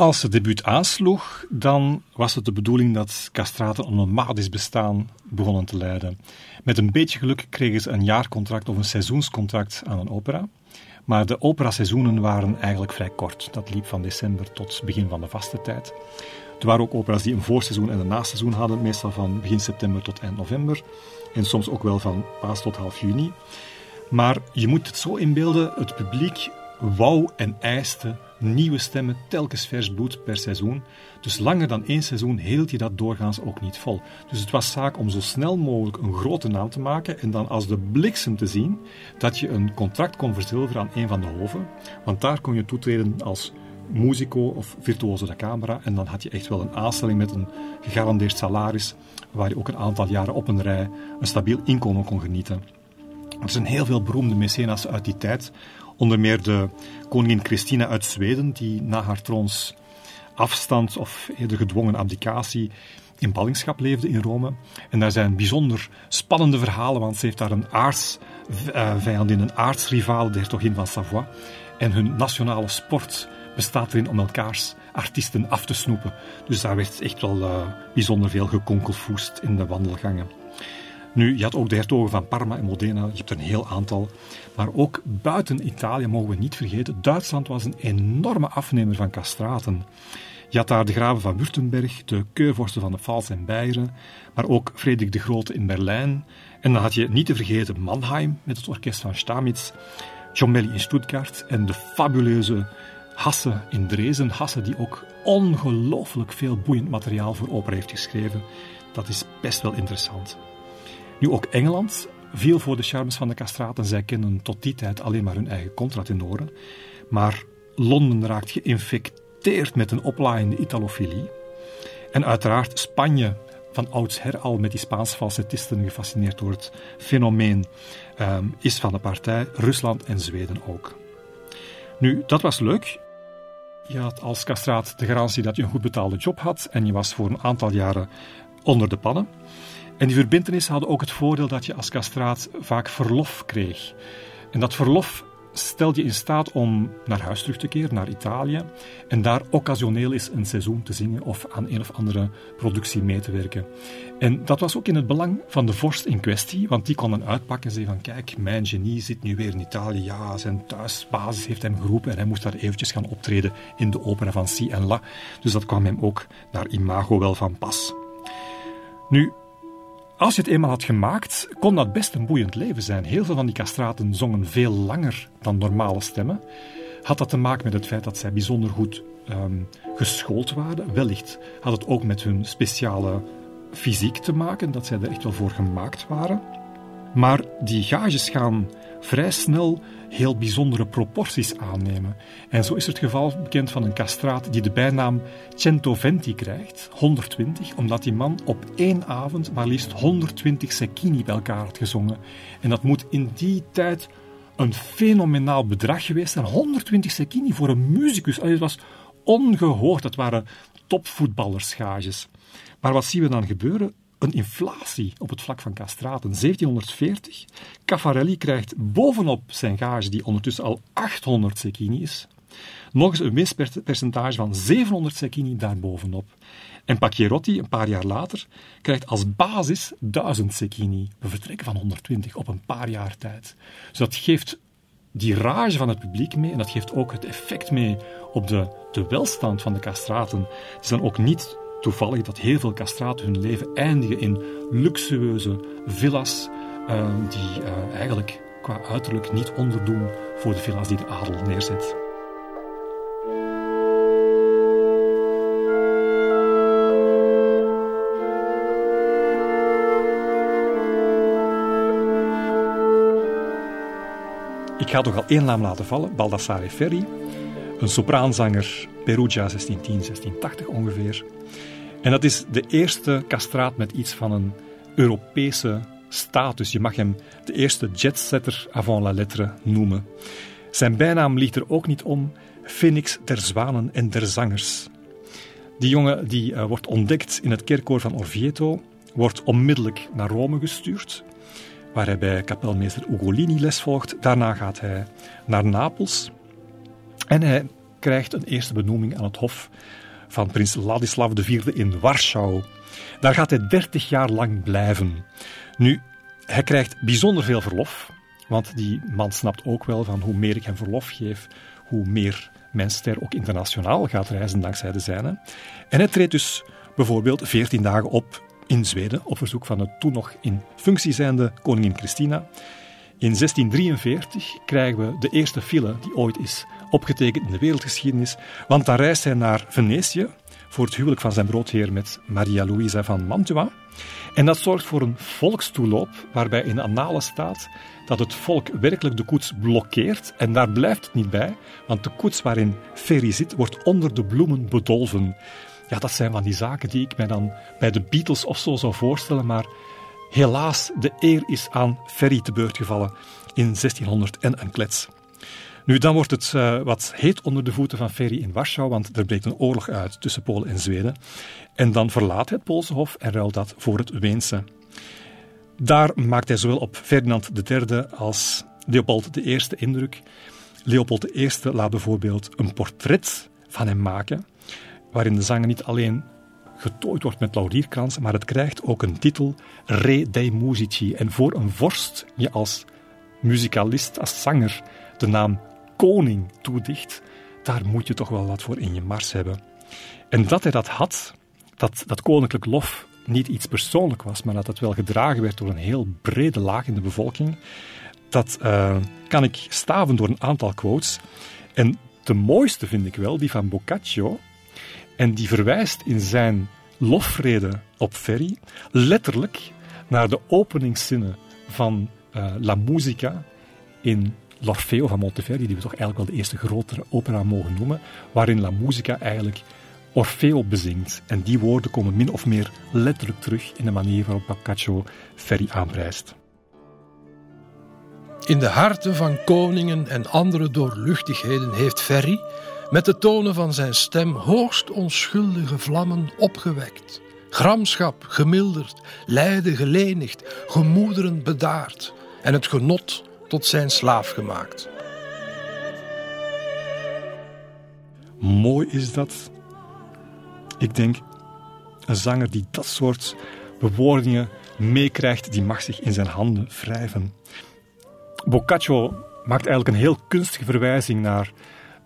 Als het debuut aansloeg, dan was het de bedoeling dat castraten een nomadisch bestaan begonnen te leiden. Met een beetje geluk kregen ze een jaarcontract of een seizoenscontract aan een opera. Maar de operaseizoenen waren eigenlijk vrij kort. Dat liep van december tot begin van de vaste tijd. Er waren ook opera's die een voorseizoen en een naseizoen hadden, meestal van begin september tot eind november. En soms ook wel van paas tot half juni. Maar je moet het zo inbeelden, het publiek wou en eiste nieuwe stemmen, telkens vers per seizoen. Dus langer dan één seizoen hield je dat doorgaans ook niet vol. Dus het was zaak om zo snel mogelijk een grote naam te maken en dan als de bliksem te zien dat je een contract kon verzilveren aan een van de hoven. Want daar kon je toetreden als musico of virtuoso da camera en dan had je echt wel een aanstelling met een gegarandeerd salaris waar je ook een aantal jaren op een rij een stabiel inkomen kon genieten. Er zijn heel veel beroemde mecenas uit die tijd Onder meer de koningin Christina uit Zweden, die na haar troons afstand of eerder gedwongen abdicatie in ballingschap leefde in Rome. En daar zijn bijzonder spannende verhalen, want ze heeft daar een aardsvijandin, een aardsrivaal, de hertogin van Savoie. En hun nationale sport bestaat erin om elkaars artiesten af te snoepen. Dus daar werd echt wel uh, bijzonder veel gekonkelvoest in de wandelgangen. Nu, je had ook de hertogen van Parma en Modena, je hebt er een heel aantal. Maar ook buiten Italië mogen we niet vergeten, Duitsland was een enorme afnemer van castraten. Je had daar de graven van Württemberg, de keurvorsten van de Pfalz en Beieren, maar ook Frederik de Grote in Berlijn. En dan had je niet te vergeten Mannheim met het orkest van Stamitz, John Belly in Stuttgart en de fabuleuze Hasse in Dresden. Hasse die ook ongelooflijk veel boeiend materiaal voor opera heeft geschreven. Dat is best wel interessant. Nu ook Engeland viel voor de charmes van de castraten. Zij kennen tot die tijd alleen maar hun eigen contratenoren. Maar Londen raakt geïnfecteerd met een oplaaiende italofilie. En uiteraard Spanje, van oudsher al met die Spaanse falsettisten gefascineerd door het fenomeen, ehm, is van de partij. Rusland en Zweden ook. Nu, dat was leuk. Je had als castraat de garantie dat je een goed betaalde job had en je was voor een aantal jaren onder de pannen. En die verbindenissen hadden ook het voordeel dat je als castraat vaak verlof kreeg. En dat verlof stelde je in staat om naar huis terug te keren, naar Italië, en daar occasioneel eens een seizoen te zingen of aan een of andere productie mee te werken. En dat was ook in het belang van de vorst in kwestie, want die kon dan uitpakken en zeggen van kijk, mijn genie zit nu weer in Italië, ja, zijn thuisbasis heeft hem geroepen en hij moest daar eventjes gaan optreden in de opera van Si en La. Dus dat kwam hem ook naar imago wel van pas. Nu, als je het eenmaal had gemaakt, kon dat best een boeiend leven zijn. Heel veel van die castraten zongen veel langer dan normale stemmen. Had dat te maken met het feit dat zij bijzonder goed um, geschoold waren? Wellicht had het ook met hun speciale fysiek te maken, dat zij er echt wel voor gemaakt waren. Maar die gages gaan vrij snel heel bijzondere proporties aannemen. En zo is het geval bekend van een castraat die de bijnaam Centoventi krijgt, 120, omdat die man op één avond maar liefst 120 sekini bij elkaar had gezongen. En dat moet in die tijd een fenomenaal bedrag geweest zijn. 120 sekini voor een muzikus. Het was ongehoord. Dat waren topvoetballersgages. Maar wat zien we dan gebeuren? Een inflatie op het vlak van castraten. 1740, Caffarelli krijgt bovenop zijn gage, die ondertussen al 800 sekini is, nog eens een winstpercentage van 700 sekini daarbovenop. En Pacchierotti, een paar jaar later, krijgt als basis 1000 sekini. We vertrekken van 120 op een paar jaar tijd. Dus dat geeft die rage van het publiek mee en dat geeft ook het effect mee op de, de welstand van de castraten. Het dan ook niet toevallig dat heel veel castraten hun leven eindigen in luxueuze villa's uh, die uh, eigenlijk qua uiterlijk niet onderdoen voor de villa's die de adel neerzet. Ik ga toch al één naam laten vallen, Baldassare Ferri, een sopraanzanger, Perugia 1610-1680 ongeveer. En dat is de eerste castraat met iets van een Europese status. Je mag hem de eerste jetsetter avant la lettre noemen. Zijn bijnaam ligt er ook niet om, Phoenix der zwanen en der zangers. Die jongen die uh, wordt ontdekt in het kerkkoor van Orvieto, wordt onmiddellijk naar Rome gestuurd, waar hij bij kapelmeester Ugolini les volgt. Daarna gaat hij naar Napels en hij krijgt een eerste benoeming aan het hof van prins Ladislav IV in Warschau. Daar gaat hij 30 jaar lang blijven. Nu, hij krijgt bijzonder veel verlof, want die man snapt ook wel van hoe meer ik hem verlof geef, hoe meer mijn ster ook internationaal gaat reizen dankzij de zijne. En hij treedt dus bijvoorbeeld 14 dagen op in Zweden op verzoek van de toen nog in functie zijnde koningin Christina. In 1643 krijgen we de eerste file die ooit is opgetekend in de wereldgeschiedenis, want dan reist hij naar Venetië voor het huwelijk van zijn broodheer met Maria Luisa van Mantua. En dat zorgt voor een volkstoeloop waarbij in de annalen staat dat het volk werkelijk de koets blokkeert. En daar blijft het niet bij, want de koets waarin Ferry zit wordt onder de bloemen bedolven. Ja, dat zijn van die zaken die ik mij dan bij de Beatles of zo zou voorstellen, maar helaas, de eer is aan Ferry te beurt gevallen in 1600 en een klets. Nu, dan wordt het uh, wat heet onder de voeten van Ferry in Warschau, want er breekt een oorlog uit tussen Polen en Zweden. En dan verlaat hij het Poolse Hof en ruilt dat voor het Weense. Daar maakt hij zowel op Ferdinand III als Leopold I indruk. Leopold I laat bijvoorbeeld een portret van hem maken, waarin de zanger niet alleen getooid wordt met laurierkransen, maar het krijgt ook een titel, Re dei Musici. En voor een vorst je als muzikaalist, als zanger, de naam koning toedicht, daar moet je toch wel wat voor in je mars hebben. En dat hij dat had, dat, dat koninklijk lof niet iets persoonlijk was, maar dat het wel gedragen werd door een heel brede laag in de bevolking, dat uh, kan ik staven door een aantal quotes. En de mooiste vind ik wel die van Boccaccio. En die verwijst in zijn lofrede op Ferry letterlijk naar de openingszinnen van uh, La Musica in L'Orfeo van Monteverdi, die we toch eigenlijk wel de eerste grotere opera mogen noemen, waarin La Musica eigenlijk Orfeo bezingt. En die woorden komen min of meer letterlijk terug in de manier waarop Boccaccio Ferry aanprijst. In de harten van koningen en andere doorluchtigheden heeft Ferry met de tonen van zijn stem hoogst onschuldige vlammen opgewekt. Gramschap gemilderd, lijden gelenigd, gemoederen bedaard en het genot tot zijn slaaf gemaakt. Mooi is dat. Ik denk, een zanger die dat soort bewoordingen meekrijgt, die mag zich in zijn handen wrijven. Boccaccio maakt eigenlijk een heel kunstige verwijzing naar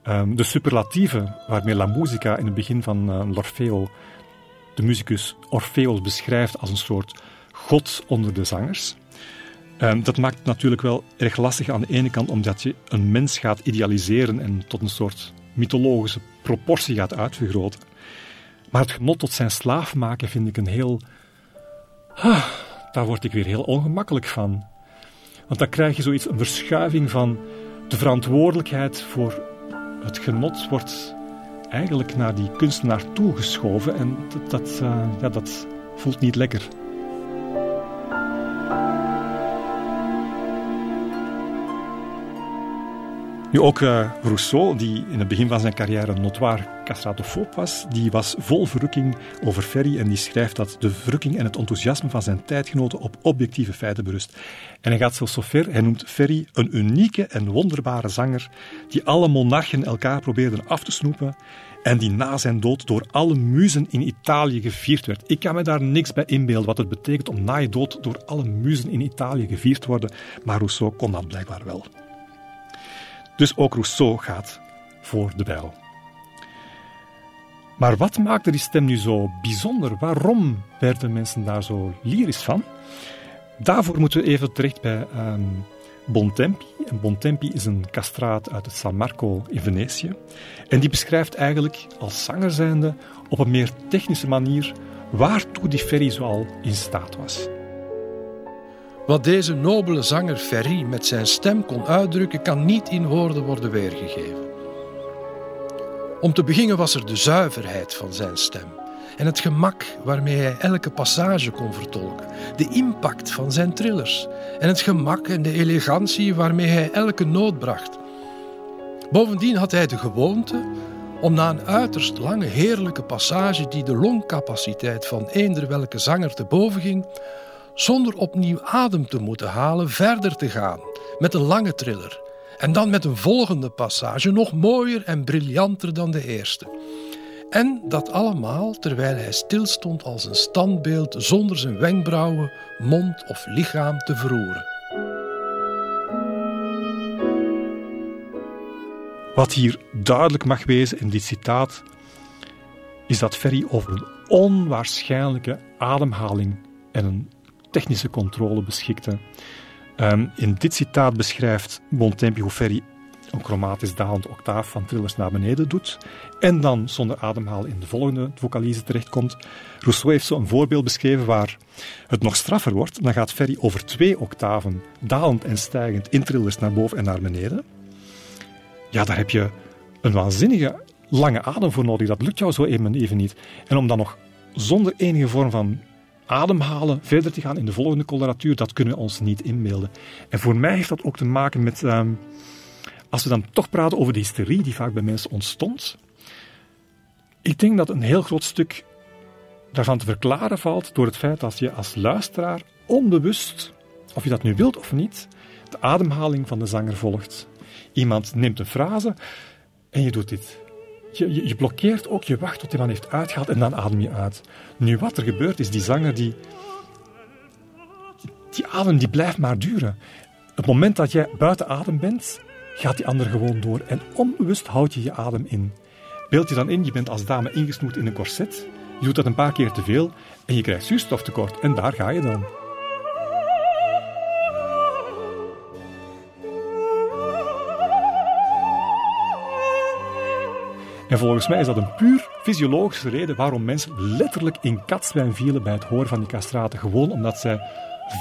um, de superlatieven waarmee La Musica in het begin van uh, l'Orfeo de muzikus Orpheus beschrijft als een soort god onder de zangers. Um, dat maakt het natuurlijk wel erg lastig aan de ene kant, omdat je een mens gaat idealiseren en tot een soort mythologische proportie gaat uitvergroten. Maar het genot tot zijn slaaf maken vind ik een heel. Ah, daar word ik weer heel ongemakkelijk van. Want dan krijg je zoiets, een verschuiving van de verantwoordelijkheid voor het genot wordt eigenlijk naar die kunstenaar toegeschoven en dat, dat, uh, ja, dat voelt niet lekker. Nu ook uh, Rousseau, die in het begin van zijn carrière notoire castratofoob was, die was vol verrukking over Ferry en die schrijft dat de verrukking en het enthousiasme van zijn tijdgenoten op objectieve feiten berust. En hij gaat zelfs zo ver, hij noemt Ferry een unieke en wonderbare zanger die alle monarchen elkaar probeerden af te snoepen en die na zijn dood door alle muzen in Italië gevierd werd. Ik kan me daar niks bij inbeelden wat het betekent om na je dood door alle muzen in Italië gevierd te worden, maar Rousseau kon dat blijkbaar wel. Dus ook Rousseau gaat voor de bijl. Maar wat maakte die stem nu zo bijzonder? Waarom werden mensen daar zo lyrisch van? Daarvoor moeten we even terecht bij um, Bontempi. Bontempi is een castraat uit het San Marco in Venetië. En die beschrijft eigenlijk als zanger zijnde op een meer technische manier waartoe die Ferry zoal in staat was. Wat deze nobele zanger Ferry met zijn stem kon uitdrukken, kan niet in woorden worden weergegeven. Om te beginnen was er de zuiverheid van zijn stem en het gemak waarmee hij elke passage kon vertolken, de impact van zijn trillers en het gemak en de elegantie waarmee hij elke noot bracht. Bovendien had hij de gewoonte om na een uiterst lange heerlijke passage die de longcapaciteit van eender welke zanger te boven ging, zonder opnieuw adem te moeten halen, verder te gaan met een lange triller. En dan met een volgende passage, nog mooier en briljanter dan de eerste. En dat allemaal terwijl hij stilstond als een standbeeld zonder zijn wenkbrauwen, mond of lichaam te verroeren. Wat hier duidelijk mag wezen in dit citaat, is dat Ferry over een onwaarschijnlijke ademhaling en een technische controle beschikte. Um, in dit citaat beschrijft Bontempi hoe Ferry een chromatisch dalend octaaf van trillers naar beneden doet en dan zonder ademhalen in de volgende vocalise terechtkomt. Rousseau heeft zo een voorbeeld beschreven waar het nog straffer wordt. Dan gaat Ferry over twee octaven dalend en stijgend in trillers naar boven en naar beneden. Ja, daar heb je een waanzinnige lange adem voor nodig. Dat lukt jou zo even, even niet. En om dan nog zonder enige vorm van ademhalen, verder te gaan in de volgende coloratuur, dat kunnen we ons niet inbeelden. En voor mij heeft dat ook te maken met, um, als we dan toch praten over de hysterie die vaak bij mensen ontstond, ik denk dat een heel groot stuk daarvan te verklaren valt door het feit dat je als luisteraar onbewust, of je dat nu wilt of niet, de ademhaling van de zanger volgt. Iemand neemt een frase en je doet dit. Je, je, blokkeert ook, je wacht tot die man heeft uitgehaald en dan adem je uit. Nu, wat er gebeurt is, die zanger die, die adem die blijft maar duren. Het moment dat jij buiten adem bent, gaat die ander gewoon door. En onbewust houd je je adem in. Beeld je dan in, je bent als dame ingesnoerd in een corset. Je doet dat een paar keer te veel en je krijgt zuurstoftekort. En daar ga je dan. En volgens mij is dat een puur fysiologische reden waarom mensen letterlijk in katzwijn vielen bij het horen van die castraten. Gewoon omdat zij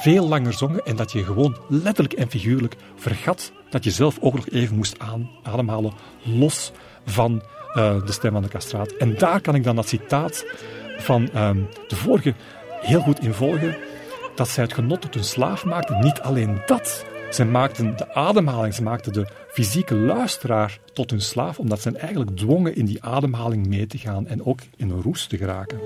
veel langer zongen en dat je gewoon letterlijk en figuurlijk vergat dat je zelf ook nog even moest aan, ademhalen, los van uh, de stem van de castraat. En daar kan ik dan dat citaat van uh, de vorige heel goed in volgen, dat zij het genot tot hun slaaf maakten. Niet alleen dat, ze maakten de ademhaling, ze maakten de fysieke luisteraar tot hun slaaf, omdat ze eigenlijk dwongen in die ademhaling mee te gaan en ook in een roes te geraken.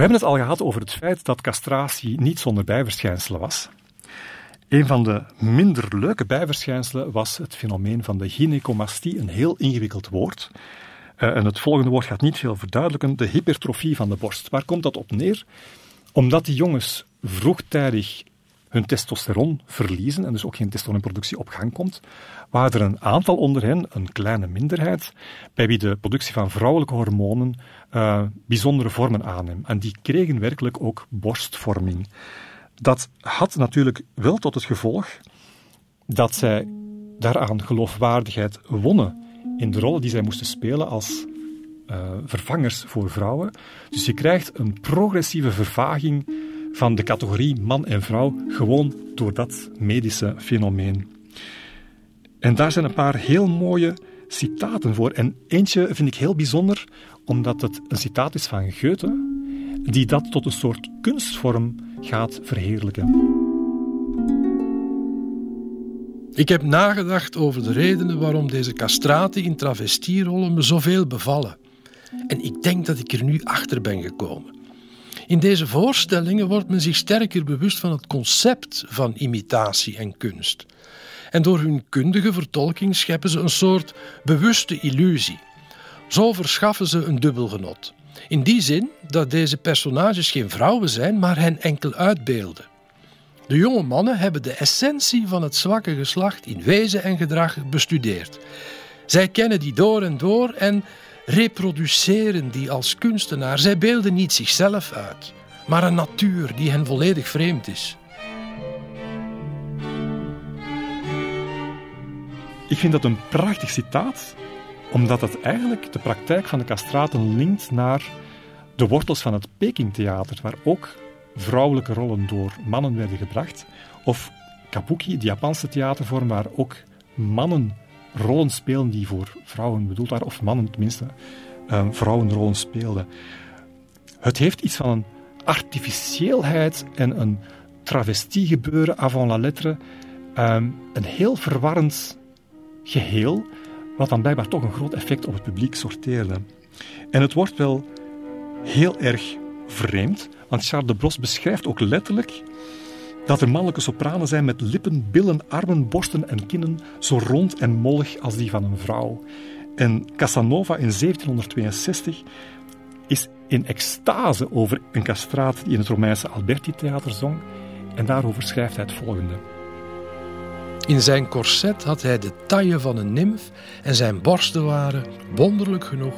We hebben het al gehad over het feit dat castratie niet zonder bijverschijnselen was. Een van de minder leuke bijverschijnselen was het fenomeen van de gynecomastie, een heel ingewikkeld woord. Uh, en het volgende woord gaat niet veel verduidelijken: de hypertrofie van de borst. Waar komt dat op neer? Omdat die jongens vroegtijdig hun testosteron verliezen en dus ook geen testosteronproductie op gang komt, waren er een aantal onder hen, een kleine minderheid, bij wie de productie van vrouwelijke hormonen uh, bijzondere vormen aanneemt. En die kregen werkelijk ook borstvorming. Dat had natuurlijk wel tot het gevolg dat zij daaraan geloofwaardigheid wonnen in de rollen die zij moesten spelen als uh, vervangers voor vrouwen. Dus je krijgt een progressieve vervaging van de categorie man en vrouw gewoon door dat medische fenomeen. En daar zijn een paar heel mooie citaten voor. En eentje vind ik heel bijzonder, omdat het een citaat is van Goethe, die dat tot een soort kunstvorm gaat verheerlijken. Ik heb nagedacht over de redenen waarom deze castraten in travestierollen me zoveel bevallen. En ik denk dat ik er nu achter ben gekomen. In deze voorstellingen wordt men zich sterker bewust van het concept van imitatie en kunst. En door hun kundige vertolking scheppen ze een soort bewuste illusie. Zo verschaffen ze een dubbel genot. In die zin dat deze personages geen vrouwen zijn, maar hen enkel uitbeelden. De jonge mannen hebben de essentie van het zwakke geslacht in wezen en gedrag bestudeerd. Zij kennen die door en door en reproduceren die als kunstenaar. Zij beelden niet zichzelf uit, maar een natuur die hen volledig vreemd is. Ik vind dat een prachtig citaat, omdat het eigenlijk de praktijk van de castraten linkt naar de wortels van het Pekingtheater, waar ook vrouwelijke rollen door mannen werden gebracht. Of kabuki, de Japanse theatervorm, waar ook mannen rollen spelen die voor vrouwen bedoeld waren, of mannen tenminste, um, vrouwenrollen speelden. Het heeft iets van een artificieelheid en een travestiegebeuren avant la lettre. Um, een heel verwarrend geheel, wat dan blijkbaar toch een groot effect op het publiek sorteerde. En het wordt wel heel erg vreemd, want Charles de Bros beschrijft ook letterlijk dat er mannelijke sopranen zijn met lippen, billen, armen, borsten en kinnen zo rond en mollig als die van een vrouw. En Casanova in 1762 is in extase over een castraat die in het Romeinse Alberti-theater zong. En daarover schrijft hij het volgende. In zijn corset had hij de taille van een nimf en zijn borsten waren, wonderlijk genoeg,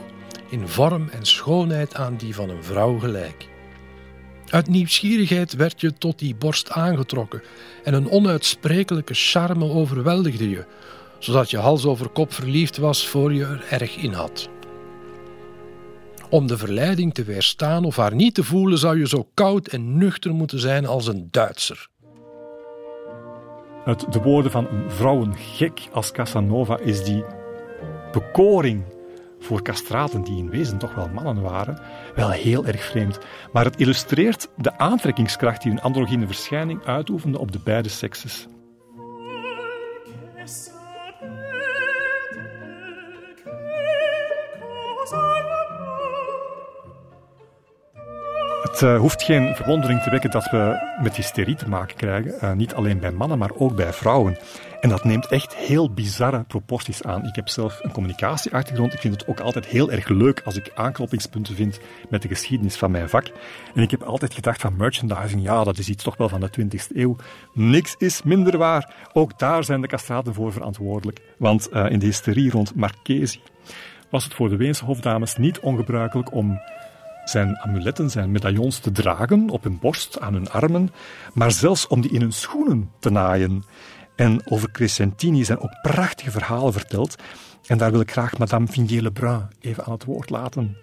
in vorm en schoonheid aan die van een vrouw gelijk. Uit nieuwsgierigheid werd je tot die borst aangetrokken en een onuitsprekelijke charme overweldigde je, zodat je hals over kop verliefd was voor je er erg in had. Om de verleiding te weerstaan of haar niet te voelen, zou je zo koud en nuchter moeten zijn als een Duitser. Uit de woorden van een vrouwengek als Casanova is die bekoring voor castraten, die in wezen toch wel mannen waren, wel heel erg vreemd. Maar het illustreert de aantrekkingskracht die een androgyne verschijning uitoefende op de beide sekses. Het uh, hoeft geen verwondering te wekken dat we met hysterie te maken krijgen. Uh, niet alleen bij mannen, maar ook bij vrouwen. En dat neemt echt heel bizarre proporties aan. Ik heb zelf een communicatieachtergrond. Ik vind het ook altijd heel erg leuk als ik aanknopingspunten vind met de geschiedenis van mijn vak. En ik heb altijd gedacht van merchandising, ja, dat is iets toch wel van de 20e eeuw. Niks is minder waar. Ook daar zijn de castraten voor verantwoordelijk. Want uh, in de hysterie rond Marchesi was het voor de Weense hofdames niet ongebruikelijk om zijn amuletten, zijn medaillons te dragen op hun borst, aan hun armen, maar zelfs om die in hun schoenen te naaien. En over Crescentini zijn ook prachtige verhalen verteld. En daar wil ik graag Madame Vignier-Lebrun even aan het woord laten.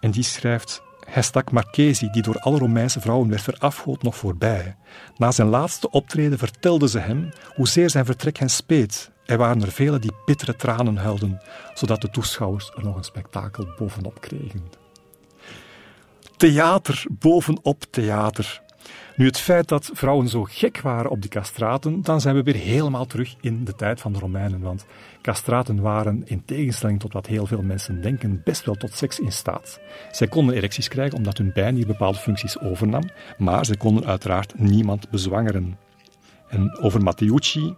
En die schrijft: Hij stak Marchesi, die door alle Romeinse vrouwen werd verafgoed, nog voorbij. Na zijn laatste optreden vertelde ze hem hoezeer zijn vertrek hen speet. Er waren er velen die bittere tranen huilden, zodat de toeschouwers er nog een spektakel bovenop kregen theater bovenop theater. Nu, het feit dat vrouwen zo gek waren op die castraten, dan zijn we weer helemaal terug in de tijd van de Romeinen. Want castraten waren, in tegenstelling tot wat heel veel mensen denken, best wel tot seks in staat. Zij konden erecties krijgen omdat hun bijen hier bepaalde functies overnam, maar ze konden uiteraard niemand bezwangeren. En over Matteucci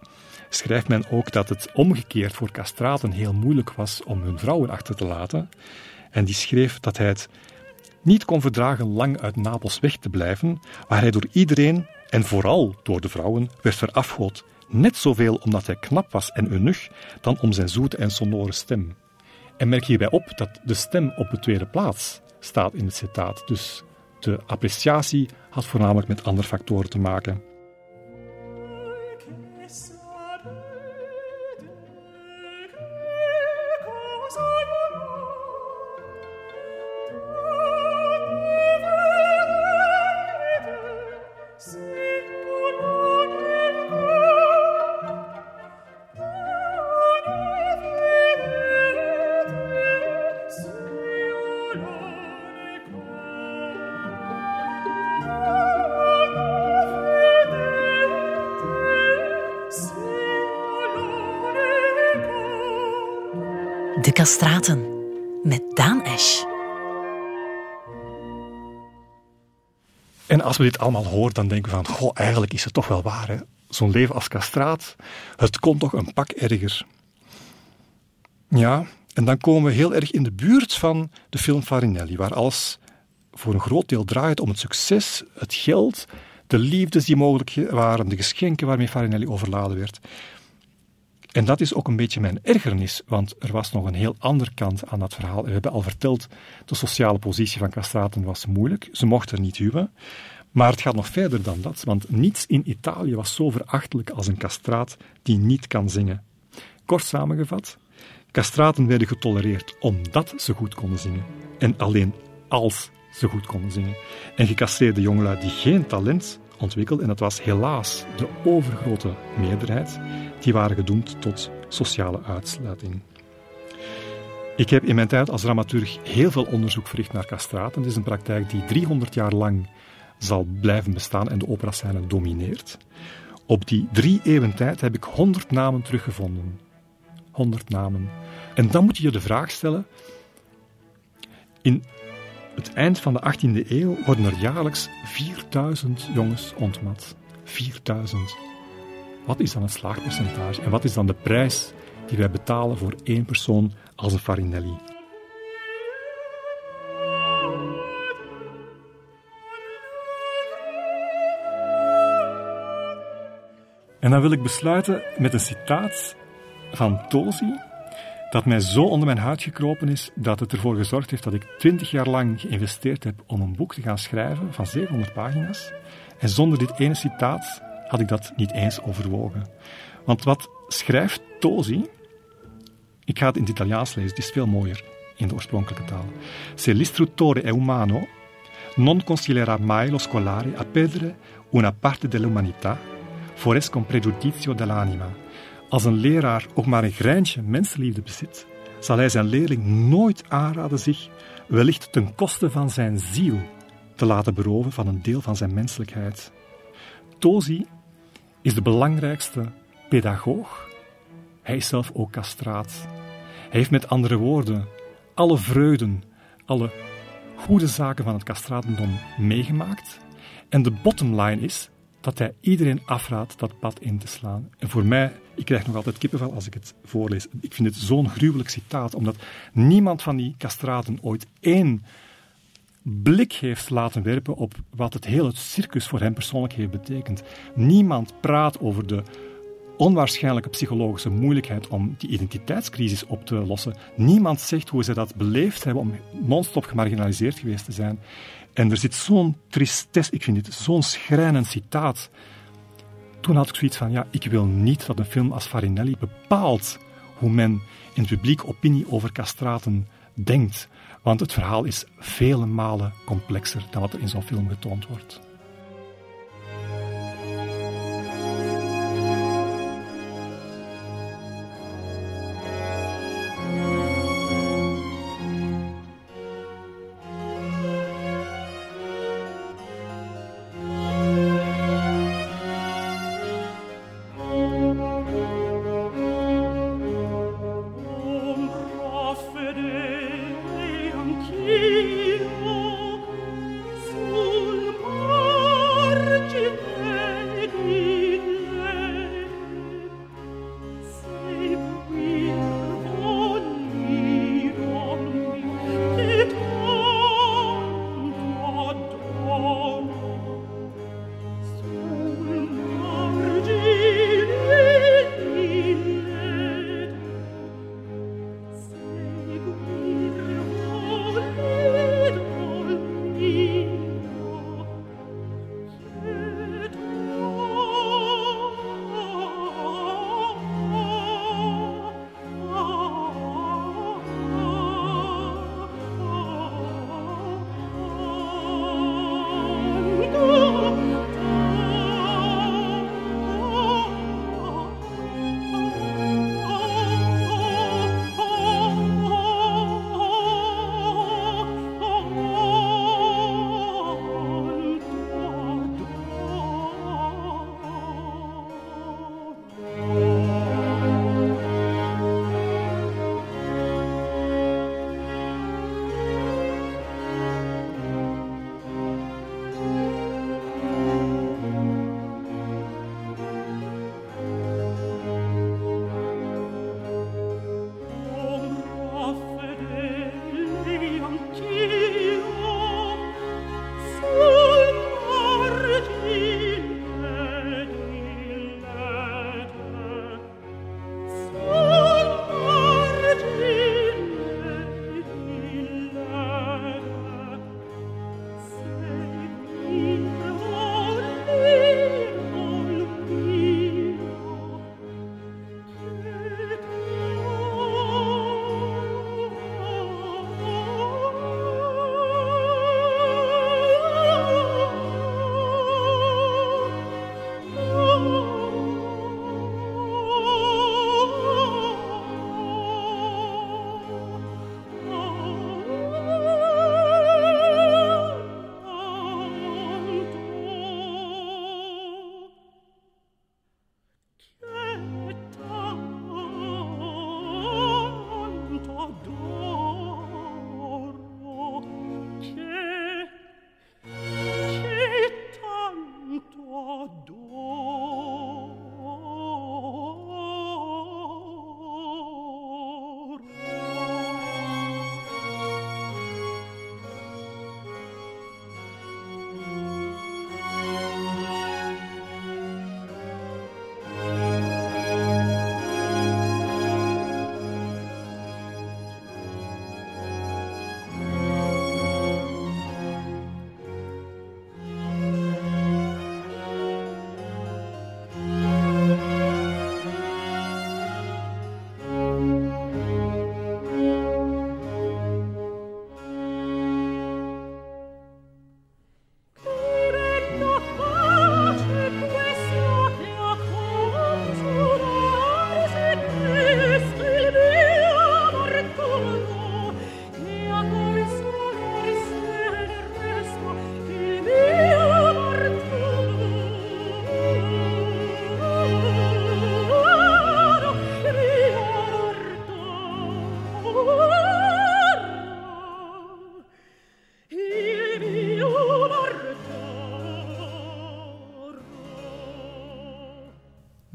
schrijft men ook dat het omgekeerd voor castraten heel moeilijk was om hun vrouwen achter te laten. En die schreef dat hij het niet kon verdragen lang uit Napels weg te blijven, waar hij door iedereen en vooral door de vrouwen werd verafgoed, net zoveel omdat hij knap was en eunuch, dan om zijn zoete en sonore stem. En merk hierbij op dat de stem op de tweede plaats staat in het citaat, dus de appreciatie had voornamelijk met andere factoren te maken. De Castraten met Daan Esch. En als we dit allemaal horen, dan denken we van, goh, eigenlijk is het toch wel waar. Zo'n leven als castraat, het kon toch een pak erger. Ja, en dan komen we heel erg in de buurt van de film Farinelli, waar alles voor een groot deel draait om het succes, het geld, de liefdes die mogelijk waren, de geschenken waarmee Farinelli overladen werd. En dat is ook een beetje mijn ergernis, want er was nog een heel andere kant aan dat verhaal. We hebben al verteld, de sociale positie van castraten was moeilijk. Ze mochten niet huwen. Maar het gaat nog verder dan dat, want niets in Italië was zo verachtelijk als een castraat die niet kan zingen. Kort samengevat, castraten werden getolereerd omdat ze goed konden zingen. En alleen als ze goed konden zingen. En gecastreerde jongelui die geen talent ontwikkelden, en dat was helaas de overgrote meerderheid, die waren gedoemd tot sociale uitsluiting. Ik heb in mijn tijd als dramaturg heel veel onderzoek verricht naar castraten. Het is een praktijk die 300 jaar lang zal blijven bestaan en de operascène domineert. Op die drie eeuwen tijd heb ik 100 namen teruggevonden. 100 namen. En dan moet je je de vraag stellen: in het eind van de 18e eeuw worden er jaarlijks 4000 jongens ontmat. 4000. Wat is dan het slaagpercentage en wat is dan de prijs die wij betalen voor één persoon als een Farinelli? En dan wil ik besluiten met een citaat van Tosi, dat mij zo onder mijn huid gekropen is dat het ervoor gezorgd heeft dat ik twintig jaar lang geïnvesteerd heb om een boek te gaan schrijven van 700 pagina's. En zonder dit ene citaat had ik dat niet eens overwogen. Want wat schrijft Tosi? Ik ga het in het Italiaans lezen, het is veel mooier in de oorspronkelijke taal. Se l'istruttore è umano, non consiglierà mai lo scolare a perdere una parte dell'umanità fores con pregiudizio dell'anima. Als een leraar ook maar een greintje mensenliefde bezit, zal hij zijn leerling nooit aanraden zich, wellicht ten koste van zijn ziel, te laten beroven van een deel van zijn menselijkheid. Tozi is de belangrijkste pedagoog. Hij is zelf ook castraat. Hij heeft met andere woorden alle vreugden, alle goede zaken van het castratendom meegemaakt. En de bottom line is dat hij iedereen afraadt dat pad in te slaan. En voor mij, ik krijg nog altijd kippenvel als ik het voorlees. Ik vind het zo'n gruwelijk citaat, omdat niemand van die castraten ooit één blik heeft laten werpen op wat het hele circus voor hem persoonlijk heeft betekend. Niemand praat over de onwaarschijnlijke psychologische moeilijkheid om die identiteitscrisis op te lossen. Niemand zegt hoe ze dat beleefd hebben om non-stop gemarginaliseerd geweest te zijn. En er zit zo'n tristesse, ik vind dit zo'n schrijnend citaat. Toen had ik zoiets van, ja, ik wil niet dat een film als Farinelli bepaalt hoe men in de publiek opinie over castraten denkt. Want het verhaal is vele malen complexer dan wat er in zo'n film getoond wordt.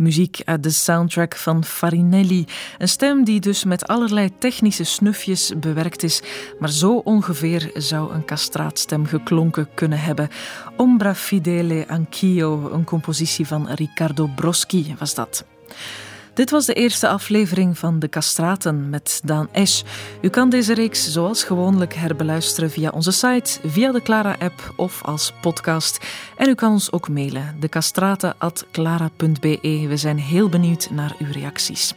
Muziek uit de soundtrack van Farinelli. Een stem die dus met allerlei technische snufjes bewerkt is, maar zo ongeveer zou een castraatstem geklonken kunnen hebben. Ombra Fidele Anch'io, een compositie van Riccardo Broschi was dat. Dit was de eerste aflevering van De Castraten met Daan Esch. U kan deze reeks zoals gewoonlijk herbeluisteren via onze site, via de Clara-app of als podcast. En u kan ons ook mailen, decastraten.clara.be. We zijn heel benieuwd naar uw reacties.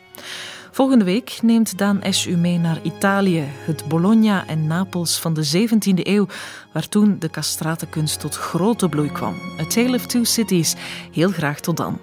Volgende week neemt Daan Esch u mee naar Italië, het Bologna en Napels van de 17e eeuw, waar toen de castratenkunst tot grote bloei kwam. A Tale of Two Cities. Heel graag tot dan.